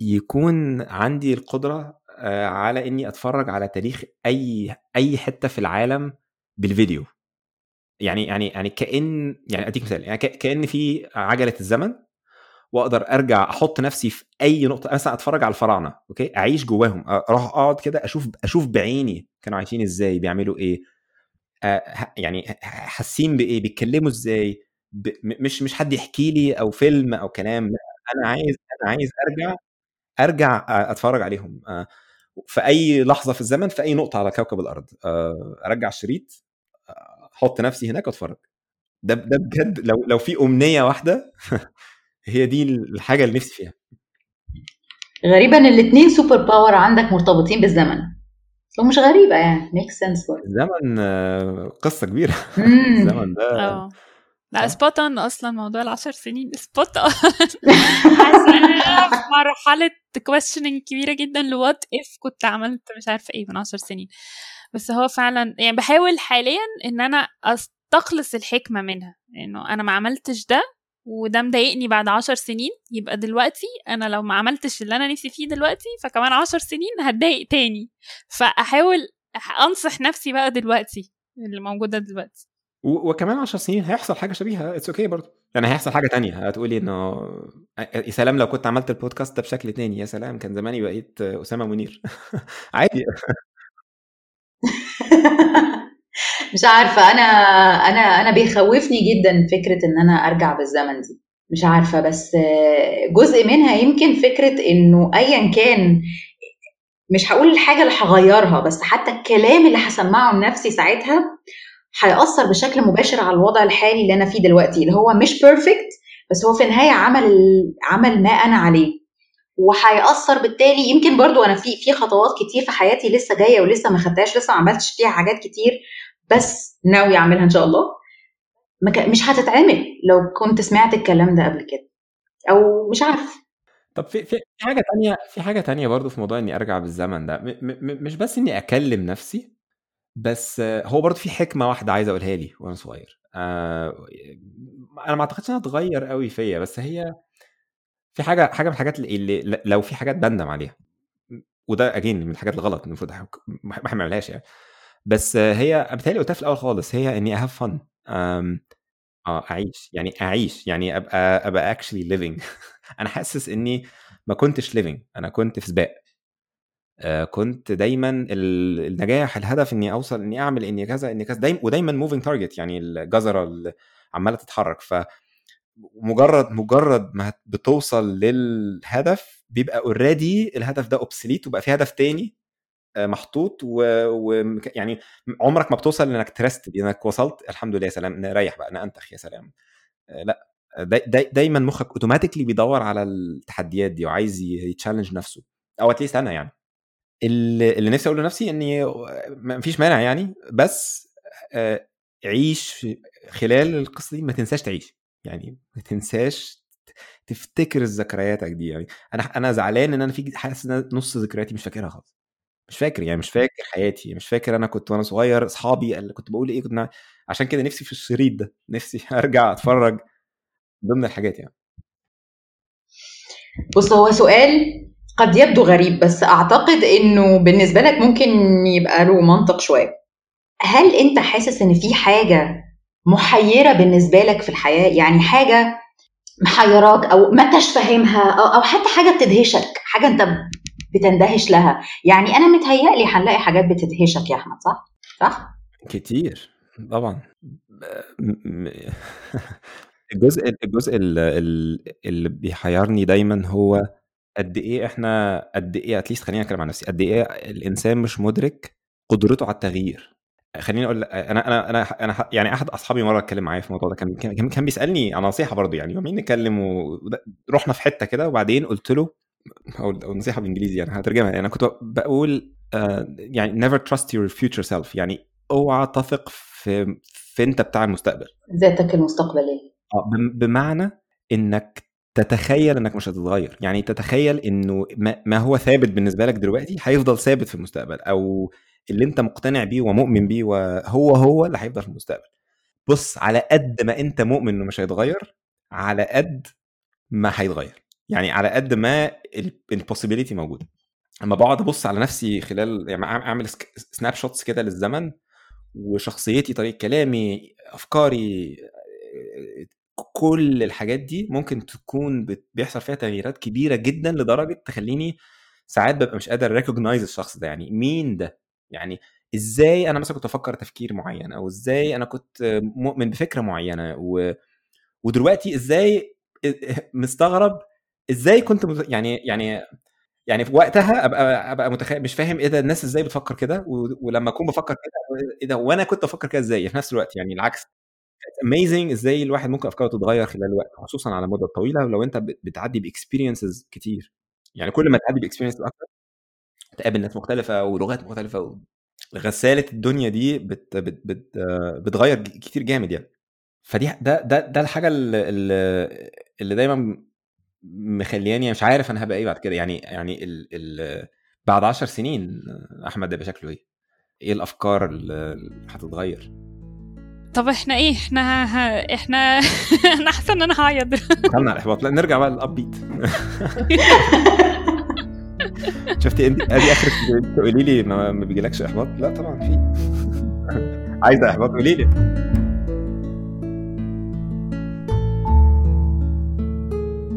يكون عندي القدرة على إني أتفرج على تاريخ أي أي حتة في العالم بالفيديو. يعني يعني يعني كأن يعني أديك مثال يعني كأن في عجلة الزمن واقدر ارجع أحط نفسي في اي نقطة مثلا اتفرج على الفراعنة أوكي؟ اعيش جواهم أروح اقعد كده أشوف أشوف بعيني كانوا عايشين إزاي بيعملوا إيه أه يعني حاسين بايه بيتكلموا إزاي ب... مش مش حد يحكي لي أو فيلم أو كلام أنا عايز أنا عايز ارجع ارجع اتفرج عليهم أه في اي لحظة في الزمن في اي نقطة على كوكب الأرض أه ارجع الشريط أحط نفسي هناك واتفرج. ده ده بجد لو لو في امنية واحدة هي دي الحاجة اللي نفسي فيها. غريبا إن الاثنين super power عندك مرتبطين بالزمن. ومش غريبة يعني make sense الزمن قصة كبيرة. الزمن ده آه. لا spot on أصلا موضوع العشر سنين. spot on حاسة أنا في مرحلة كويشننج كبيرة جدا ل what if كنت عملت مش عارفة إيه من عشر سنين. بس هو فعلا يعني بحاول حاليا إن أنا استخلص الحكمة منها. إنه أنا ما عملتش ده وده مضايقني بعد عشر سنين. يبقى دلوقتي أنا لو ما عملتش اللي أنا نفسي فيه دلوقتي فكمان عشر سنين هتضايق تاني. فأحاول أنصح نفسي بقى دلوقتي اللي موجودة دلوقتي. وكمان 10 سنين هيحصل حاجة شبيهة. it's okay okay برضه يعني هيحصل حاجة تانية. هتقولي إنه يا سلام لو كنت عملت البودكاست ده بشكل تاني. يا سلام كان زماني بقيت أسامة منير. عادي. مش عارفة أنا أنا أنا بيخوفني جدا فكرة إن أنا أرجع بالزمن دي. مش عارفة بس جزء منها يمكن فكرة إنه ايا كان مش هقول الحاجة اللي هغيرها بس حتى الكلام اللي هسمعه لنفسي ساعتها هيأثر بشكل مباشر على الوضع الحالي اللي أنا فيه دلوقتي اللي هو مش بيرفكت بس هو في النهاية عمل عمل ما أنا عليه. وهيأثر بالتالي يمكن برضو أنا في في خطوات كتير في حياتي لسه جاية ولسه ما خدتهاش لسه ما عملتش فيها حاجات كتير بس ناوي اعملها إن شاء الله. مش هتتعمل لو كنت سمعت الكلام ده قبل كده. أو مش عارف. طب في في حاجة تانية في حاجة تانية برضو في موضوع إني أرجع بالزمن ده. مش بس إني أكلم نفسي بس هو برضو في حكمة واحدة عايز أقولها لي وأنا صغير. آه أنا ما أعتقدش إنها تغير قوي فيا بس هي في حاجة حاجة من الحاجات اللي لو في حاجات بندم عليها. وده أجين من الحاجات الغلط المفروض ما اعملهاش يعني. بس هي بالتالي قلتها في الأول خالص هي إني اهاف فن آه أعيش يعني أعيش يعني أبقى أبقى actually living أنا حاسس إني ما كنتش living أنا كنت في سباق. آه كنت دايما النجاح الهدف إني أوصل إني أعمل إني كذا إني كذا دايما ودايما moving target يعني الجزرة اللي عمالة تتحرك. ف مجرد مجرد ما بتوصل للهدف بيبقى already الهدف ده obsolete وبقى في هدف تاني. محطوط ويعني و... عمرك ما بتوصل إنك ت rest إنك وصلت الحمد لله يا سلام نريح بقى أنا انتخ يا سلام. لأ داي داي دايما مخك automatically بيدور على التحديات دي وعايز ي challenge نفسه أو at least أنا يعني. اللي, نفسي أقول لنفسي إني ما فيش مانع يعني بس عيش خلال القصة دي ما تنساش تعيش. يعني ما تنساش تفتكر ذكرياتك دي يعني. أنا أنا زعلان إن أنا في حاسس إن نص ذكرياتي مش فاكرها خالص. مش فاكر يعني مش فاكر حياتي مش فاكر أنا كنت وأنا صغير أصحابي اللي كنت بقول إيه كنت عشان كده نفسي في الشريط ده نفسي أرجع أتفرج ضمن الحاجات يعني. بص هو سؤال قد يبدو غريب بس أعتقد إنه بالنسبة لك ممكن يبقى له منطق شوية. هل أنت حاسس إن في حاجة محيرة بالنسبة لك في الحياة؟ يعني حاجة محيراك أو ما أنتش فاهمها أو حتى حاجة بتدهشك حاجة أنت بتندهش لها. يعني أنا متهيألي هنلاقي حاجات بتدهشك يا أحمد صح؟ صح؟ كتير طبعا. الجزء الجزء اللي بيحيرني دايما هو قد إيه إحنا قد إيه اتليست خليني أتكلم عن نفسي قد إيه الإنسان مش مدرك قدرته على التغيير. خليني أقول أنا أنا أنا أنا يعني أحد أصحابي مرة اتكلم معايا في الموضوع ده كان كان, بيسألني عن نصيحة برضه يعني يومين نتكلم ورحنا في حتة كده وبعدين قلت له أو نصيحة بالانجليزي يعني هترجمها يعني أنا كنت بقول uh, يعني never trust your future self. يعني اوعى تثق في في انت بتاع المستقبل. ذاتك المستقبليه آه بمعنى إنك تتخيل إنك مش هتتغير. يعني تتخيل إنه ما هو ثابت بالنسبة لك دلوقتي هيفضل ثابت في المستقبل أو اللي أنت مقتنع بيه ومؤمن بيه وهو هو اللي هيفضل في المستقبل. بص على قد ما أنت مؤمن إنه مش هيتغير على قد ما هيتغير. يعني على قد ما ال possibility موجودة. أما بقعد أبص على نفسي خلال يعني أعمل snapshots كده للزمن وشخصيتي طريقة كلامي أفكاري كل الحاجات دي ممكن تكون بيحصل فيها تغييرات كبيرة جدا لدرجة تخليني ساعات ببقى مش قادر recognize الشخص ده. يعني مين ده؟ يعني إزاي أنا مثلا كنت أفكر تفكير معين؟ أو إزاي أنا كنت مؤمن بفكرة معينة؟ و... ودلوقتي إزاي مستغرب إزاي كنت يعني يعني يعني في وقتها أبقى أبقى متخيل مش فاهم إيه ده الناس إزاي بتفكر كده؟ ولما أكون بفكر كده إيه ده وأنا كنت بفكر كده إزاي؟ في نفس الوقت يعني العكس. amazing إزاي الواحد ممكن أفكاره تتغير خلال الوقت خصوصا على المدة الطويلة ولو أنت بتعدي ب experiences كتير. يعني كل ما تعدي باكسبيرينسز أكتر تقابل ناس مختلفة ولغات مختلفة غسالة الدنيا دي بت بت بت بتغير كتير جامد يعني. فدي ده ده ده الحاجة اللي, اللي دايما مخلياني مش عارف أنا هبقى إيه بعد كده. يعني يعني ال ال بعد عشر سنين أحمد هيبقى شكله إيه؟ إيه الأفكار اللي هتتغير؟ طب إحنا إيه؟ إحنا ها إحنا أنا حاسة إن أنا هعيط دخلنا على الإحباط. لا نرجع بقى للأب بيت شفتي أنت أدي اخرك تقولي لي ما بيجيلكش إحباط؟ لا طبعا في. عايزة إحباط؟ قولي لي.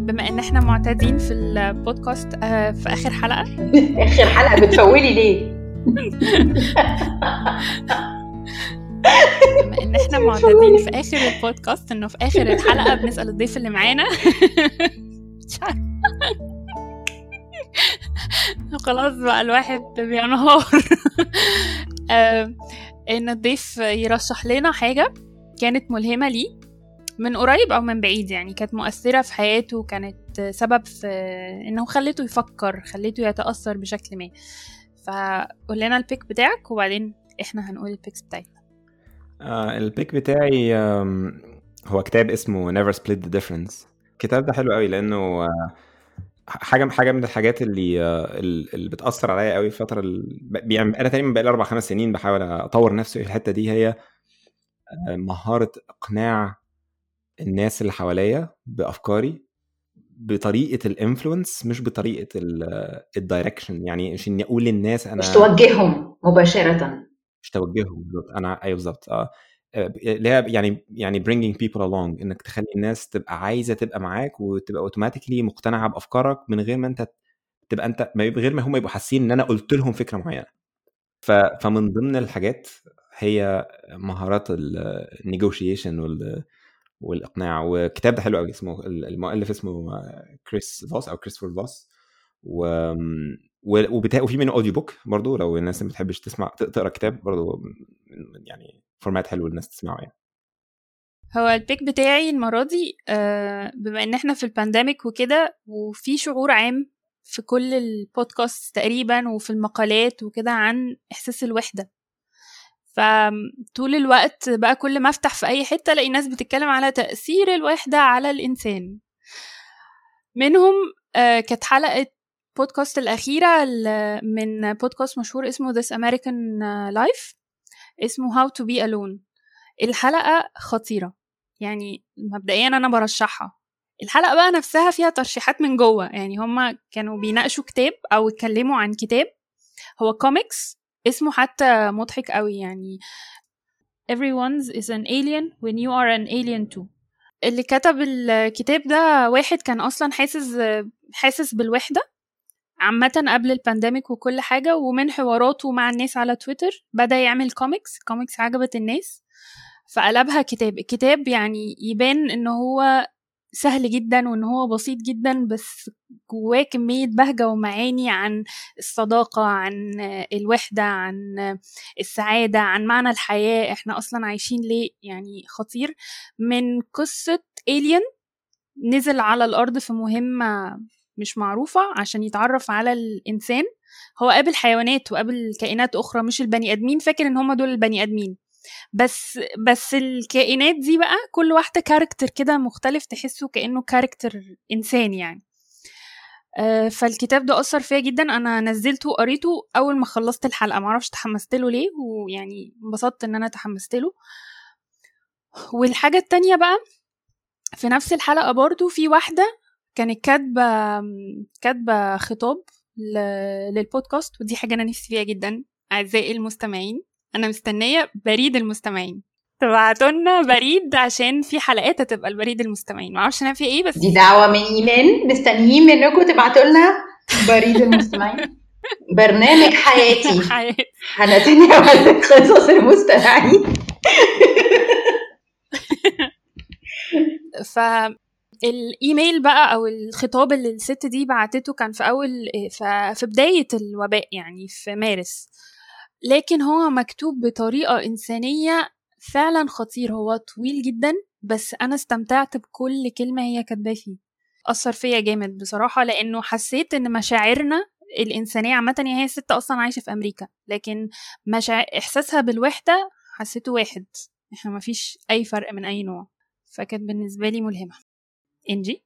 بما إن إحنا معتادين في البودكاست آه، في آخر حلقة. آخر حلقة بتفولي ليه؟ بما إن إحنا معتادين في آخر البودكاست إنه في آخر الحلقة بنسأل الضيف اللي معانا. مش خلاص بقى الواحد بينهار. آه، إن الضيف يرشح لنا حاجة كانت ملهمة ليه. من قريب أو من بعيد يعني كانت مؤثرة في حياته كانت سبب في إنه خليته يفكر خليته يتأثر بشكل ما. فقول لنا ال pick بتاعك وبعدين إحنا هنقول ال picks بتاعتنا آه ال pick بتاعي هو كتاب اسمه Never Split the Difference. الكتاب ده حلو قوي لأنه آه، حاجة حاجة من الحاجات اللي آه، اللي بتأثر عليا قوي الفترة يعني أنا تقريبا بقالي أربع خمس سنين بحاول أطور نفسي في الحتة دي. هي آه، مهارة إقناع الناس اللي حواليا بأفكاري بطريقة ال influence مش بطريقة ال direction يعني مش إني أقول للناس أنا مش توجههم مباشرة. مش توجههم بالظبط أنا أيوه بالظبط آه. اللي هي يعني يعني bringing people along إنك تخلي الناس تبقى عايزة تبقى معاك وتبقى automatically مقتنعة بأفكارك من غير ما أنت تبقى أنت من غير ما هم يبقوا حاسين إن أنا قلت لهم فكرة معينة. فمن ضمن الحاجات هي مهارات النيجوشيشن وال والإقناع والكتاب ده حلو قوي اسمه المؤلف اسمه كريس فوس أو كريستوفر فوس و وبتا... وفي منه audio book برضه لو الناس ما بتحبش تسمع تقرأ كتاب برضه يعني format حلو للناس تسمعه يعني. هو ال pick بتاعي المرة دي آه، بما إن إحنا في ال pandemic وكده وفي شعور عام في كل البودكاست تقريبا وفي المقالات وكده عن إحساس الوحدة. فطول الوقت بقى كل ما افتح في أي حتة ألاقي ناس بتتكلم على تأثير الوحدة على الإنسان. منهم آه، كانت حلقة بودكاست الأخيرة من بودكاست مشهور اسمه This American Life اسمه How to be alone. الحلقة خطيرة. يعني مبدئيا أنا برشحها. الحلقة بقى نفسها فيها ترشيحات من جوه. يعني هما كانوا بيناقشوا كتاب أو اتكلموا عن كتاب. هو كوميكس اسمه حتى مضحك قوي يعني. Everyone's an alien when you are an alien too. اللي كتب الكتاب ده واحد كان أصلا حاسس حاسس بالوحدة عامة قبل ال pandemic وكل حاجة ومن حواراته مع الناس على تويتر بدأ يعمل comics comics عجبت الناس فقلبها كتاب. الكتاب يعني يبان إن هو سهل جدا وإن هو بسيط جدا بس جواه كمية بهجة ومعاني عن الصداقة عن الوحدة عن السعادة عن معنى الحياة. إحنا أصلا عايشين ليه يعني خطير. من قصة alien نزل على الأرض في مهمة مش معروفة عشان يتعرف على الإنسان. هو قابل حيوانات وقابل كائنات أخرى مش البني آدمين. فاكر إن هما دول البني آدمين. بس بس الكائنات دي بقى كل واحدة character كده مختلف تحسه كأنه character إنسان يعني. آه، فالكتاب ده أثر فيا جدا. أنا نزلته وقريته أول ما خلصت الحلقة. معرفش تحمست له ليه ويعني انبسطت إن أنا تحمست له. والحاجة التانية بقى في نفس الحلقة برضو في واحدة كانت كاتبة كاتبة خطاب للبودكاست ودي حاجة أنا نفسي فيها جدا أعزائي المستمعين. أنا مستنية بريد المستمعين. تبعتوا لنا بريد عشان في حلقات هتبقى البريد المستمعين. معرفش أنا في إيه بس دي دعوة من إيمان مستنيين منكم تبعتوا لنا بريد المستمعين. برنامج حياتي. حياتي. هنتناول قصص المستمعين. ف الإيميل بقى أو الخطاب اللي الست دي بعتته كان في أول في بداية الوباء يعني في مارس. لكن هو مكتوب بطريقة إنسانية فعلا خطير. هو طويل جدا بس أنا استمتعت بكل كلمة هي كاتباه فيه. أثر فيا جامد بصراحة لأنه حسيت إن مشاعرنا الإنسانية عامة يعني هي ست أصلا عايشة في أمريكا لكن مشاعر إحساسها بالوحدة حسيته واحد. إحنا مفيش أي فرق من أي نوع. فكانت بالنسبة لي ملهمة. إنجي؟ آه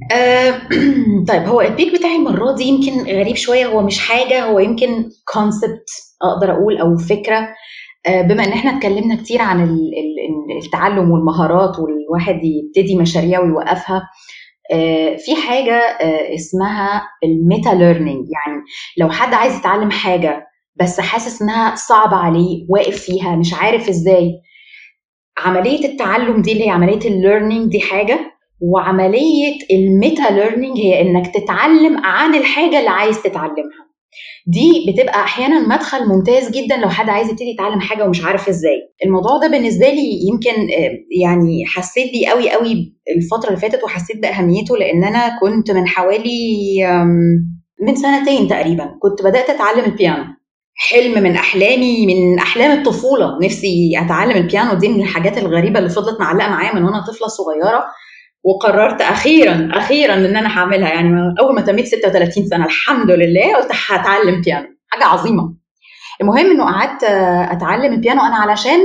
طيب هو البيك بتاعي المرة دي يمكن غريب شوية هو مش حاجة هو يمكن كونسبت أقدر أقول أو فكرة. آه بما إن إحنا اتكلمنا كتير عن التعلم والمهارات والواحد يبتدي مشاريع ويوقفها آه في حاجة آه اسمها ال meta learning يعني لو حد عايز يتعلم حاجة بس حاسس إنها صعبة عليه واقف فيها مش عارف إزاي عملية التعلم دي اللي هي عملية ال learning دي حاجة؟ وعملية ال meta learning هي إنك تتعلم عن الحاجة اللي عايز تتعلمها. دي بتبقى أحيانا مدخل ممتاز جدا لو حد عايز يبتدي يتعلم حاجة ومش عارف إزاي. الموضوع ده بالنسبة لي يمكن يعني حسيت بيه قوي قوي الفترة اللي فاتت وحسيت بأهميته لأن أنا كنت من حوالي من سنتين تقريبا كنت بدأت أتعلم البيانو. حلم من أحلامي من أحلام الطفولة. نفسي أتعلم البيانو دي من الحاجات الغريبة اللي فضلت معلقة معايا من وأنا طفلة صغيرة. وقررت أخيرا أخيرا إن أنا هعملها. يعني أول ما تميت 36 سنة الحمد لله قلت هتعلم بيانو حاجة عظيمة. المهم إنه قعدت أتعلم البيانو أنا علشان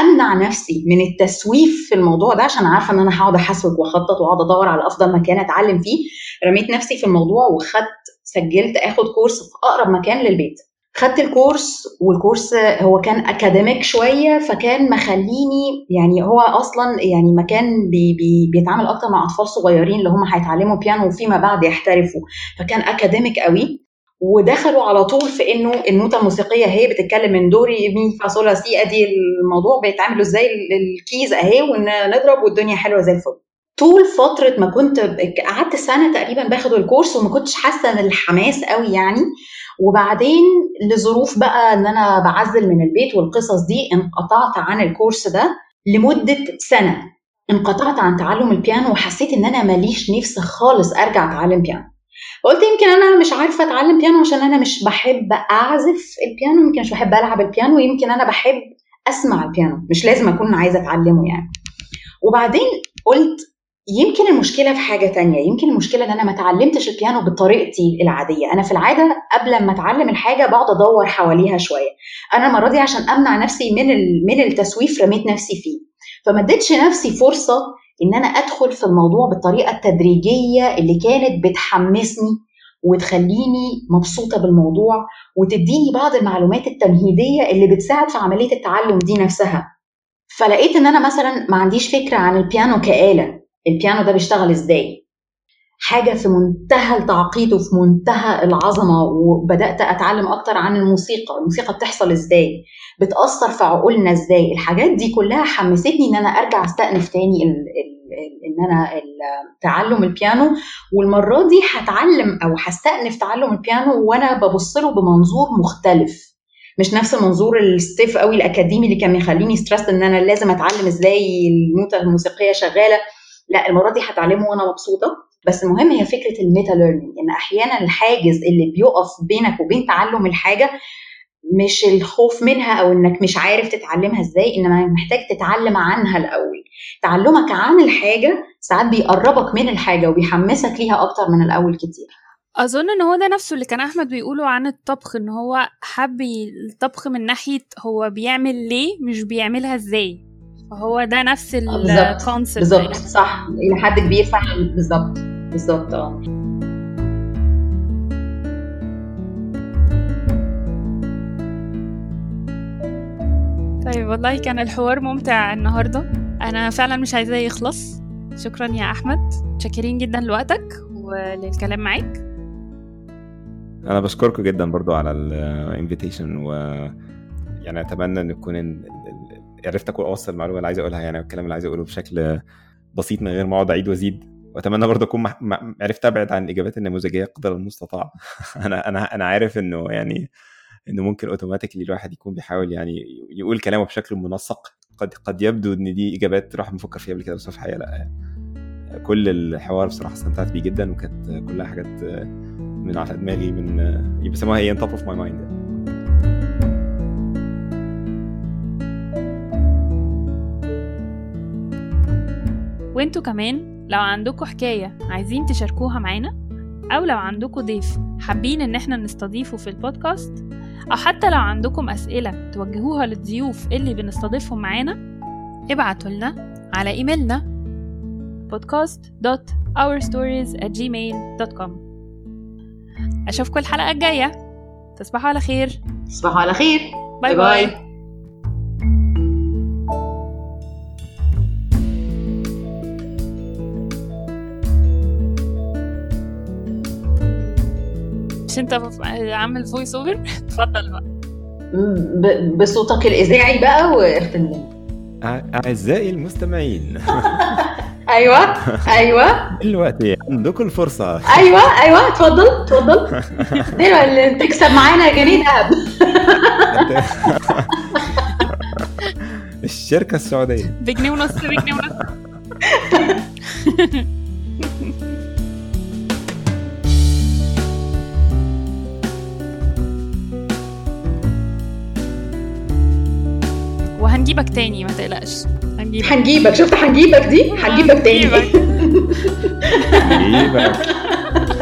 أمنع نفسي من التسويف في الموضوع ده عشان عارفة إن أنا هقعد أحسوك وأخطط وأقعد أدور على أفضل مكان أتعلم فيه رميت نفسي في الموضوع وخدت سجلت آخد course في أقرب مكان للبيت. خدت ال course وال course هو كان academic شوية فكان مخليني يعني هو أصلا يعني مكان بي بي بيتعامل أكتر مع أطفال صغيرين اللي هم هيتعلموا بيانو وفيما بعد يحترفوا. فكان academic قوي. ودخلوا على طول في إنه النوتة الموسيقية هي بتتكلم من دو ري مي فا صولا سي أدي الموضوع بيتعملوا إزاي ال keys أهي ونضرب والدنيا حلوة زي الفل. طول فترة ما كنت قعدت سنة تقريبا باخد ال course وما كنتش حاسة ان الحماس قوي يعني. وبعدين لظروف بقى إن أنا بعزل من البيت والقصص دي انقطعت عن ال course ده لمدة سنة. انقطعت عن تعلم البيانو وحسيت إن أنا ماليش نفس خالص أرجع أتعلم بيانو. قلت يمكن أنا مش عارفة أتعلم بيانو عشان أنا مش بحب أعزف البيانو يمكن مش بحب ألعب البيانو يمكن أنا بحب أسمع البيانو مش لازم أكون عايزة أتعلمه يعني. وبعدين قلت يمكن المشكلة في حاجة تانية. يمكن المشكلة إن أنا ما اتعلمتش البيانو بطريقتي العادية. أنا في العادة قبل ما أتعلم الحاجة بقعد أدور حواليها شوية. أنا المرة دي عشان أمنع نفسي من من التسويف رميت نفسي فيه. فما اديتش نفسي فرصة إن أنا أدخل في الموضوع بالطريقة التدريجية اللي كانت بتحمسني وتخليني مبسوطة بالموضوع وتديني بعض المعلومات التمهيدية اللي بتساعد في عملية التعلم دي نفسها. فلقيت إن أنا مثلا ما عنديش فكرة عن البيانو كآلة. البيانو ده بيشتغل إزاي؟ حاجة في منتهى التعقيد وفي منتهى العظمة وبدأت أتعلم أكتر عن الموسيقى الموسيقى بتحصل إزاي؟ بتأثر في عقولنا إزاي؟ الحاجات دي كلها حمستني إن أنا أرجع أستأنف تاني ال ال إن أنا تعلم البيانو. والمرة دي هتعلم أو هستأنف تعلم البيانو وأنا ببص له بمنظور مختلف. مش نفس المنظور ال stiff قوي الأكاديمي اللي كان يخليني stressed إن أنا لازم أتعلم إزاي النوته الموسيقية شغالة. لا المرة دي هتعلمه وأنا مبسوطة. بس المهم هي فكرة ال meta learning إن أحيانا الحاجز اللي بيقف بينك وبين تعلم الحاجة مش الخوف منها أو إنك مش عارف تتعلمها إزاي إنما محتاج تتعلم عنها الأول. تعلمك عن الحاجة ساعات بيقربك من الحاجة وبيحمسك ليها أكتر من الأول كتير. أظن إن هو ده نفسه اللي كان أحمد بيقوله عن الطبخ إن هو حب الطبخ من ناحية هو بيعمل ليه مش بيعملها إزاي. فهو ده نفس الكونسيبت بالظبط. صح. إلى حد كبير فعلا بالظبط. بالظبط آه. طيب والله كان الحوار ممتع النهارده. أنا فعلا مش عايزاه يخلص. شكرا يا أحمد. شاكرين جدا لوقتك وللكلام معاك. أنا بشكركم جدا برضو على الانفيتيشن و يعني أتمنى إن تكون عرفت أوصل المعلومة اللي عايز أقولها يعني الكلام اللي عايز أقوله بشكل بسيط من غير ما أقعد أعيد وأزيد. وأتمنى برضه أكون عرفت أبعد عن الإجابات النموذجية قدر المستطاع. أنا أنا أنا عارف إنه يعني إنه ممكن automatically الواحد يكون بيحاول يعني يقول كلامه بشكل منسق. قد قد يبدو إن دي إجابات واحد مفكر فيها قبل كده بس في الحقيقة لأ. يعني كل الحوار بصراحة استمتعت بيه جدا وكانت كلها حاجات من على دماغي اللي بيسموها هي top of my mind يعني وانتوا كمان لو عندكم حكاية عايزين تشاركوها معانا أو لو عندكم ضيف حابين إن إحنا نستضيفه في البودكاست أو حتى لو عندكم أسئلة توجهوها للضيوف اللي بنستضيفهم معانا ابعتوا لنا على إيميلنا podcast.ourstories@gmail.com أشوفكم الحلقة الجاية. تصبحوا على خير. تصبحوا على خير. bye. bye, bye. مش انت عامل voice over اتفضل بقى. بصوتك الإذاعي بقى واختم أعزائي المستمعين. أيوه أيوه. دلوقتي عندكم الفرصة. أيوه أيوه اتفضل اتفضل. اللي تكسب معانا جنيه ذهب. الشركة السعودية. بجنيه ونص بجنيه ونص. وهنجيبك تاني ما تقلقش. هنجيبك. هنجيبك. شفت هنجيبك دي؟ هنجيبك تاني. هنجيبك.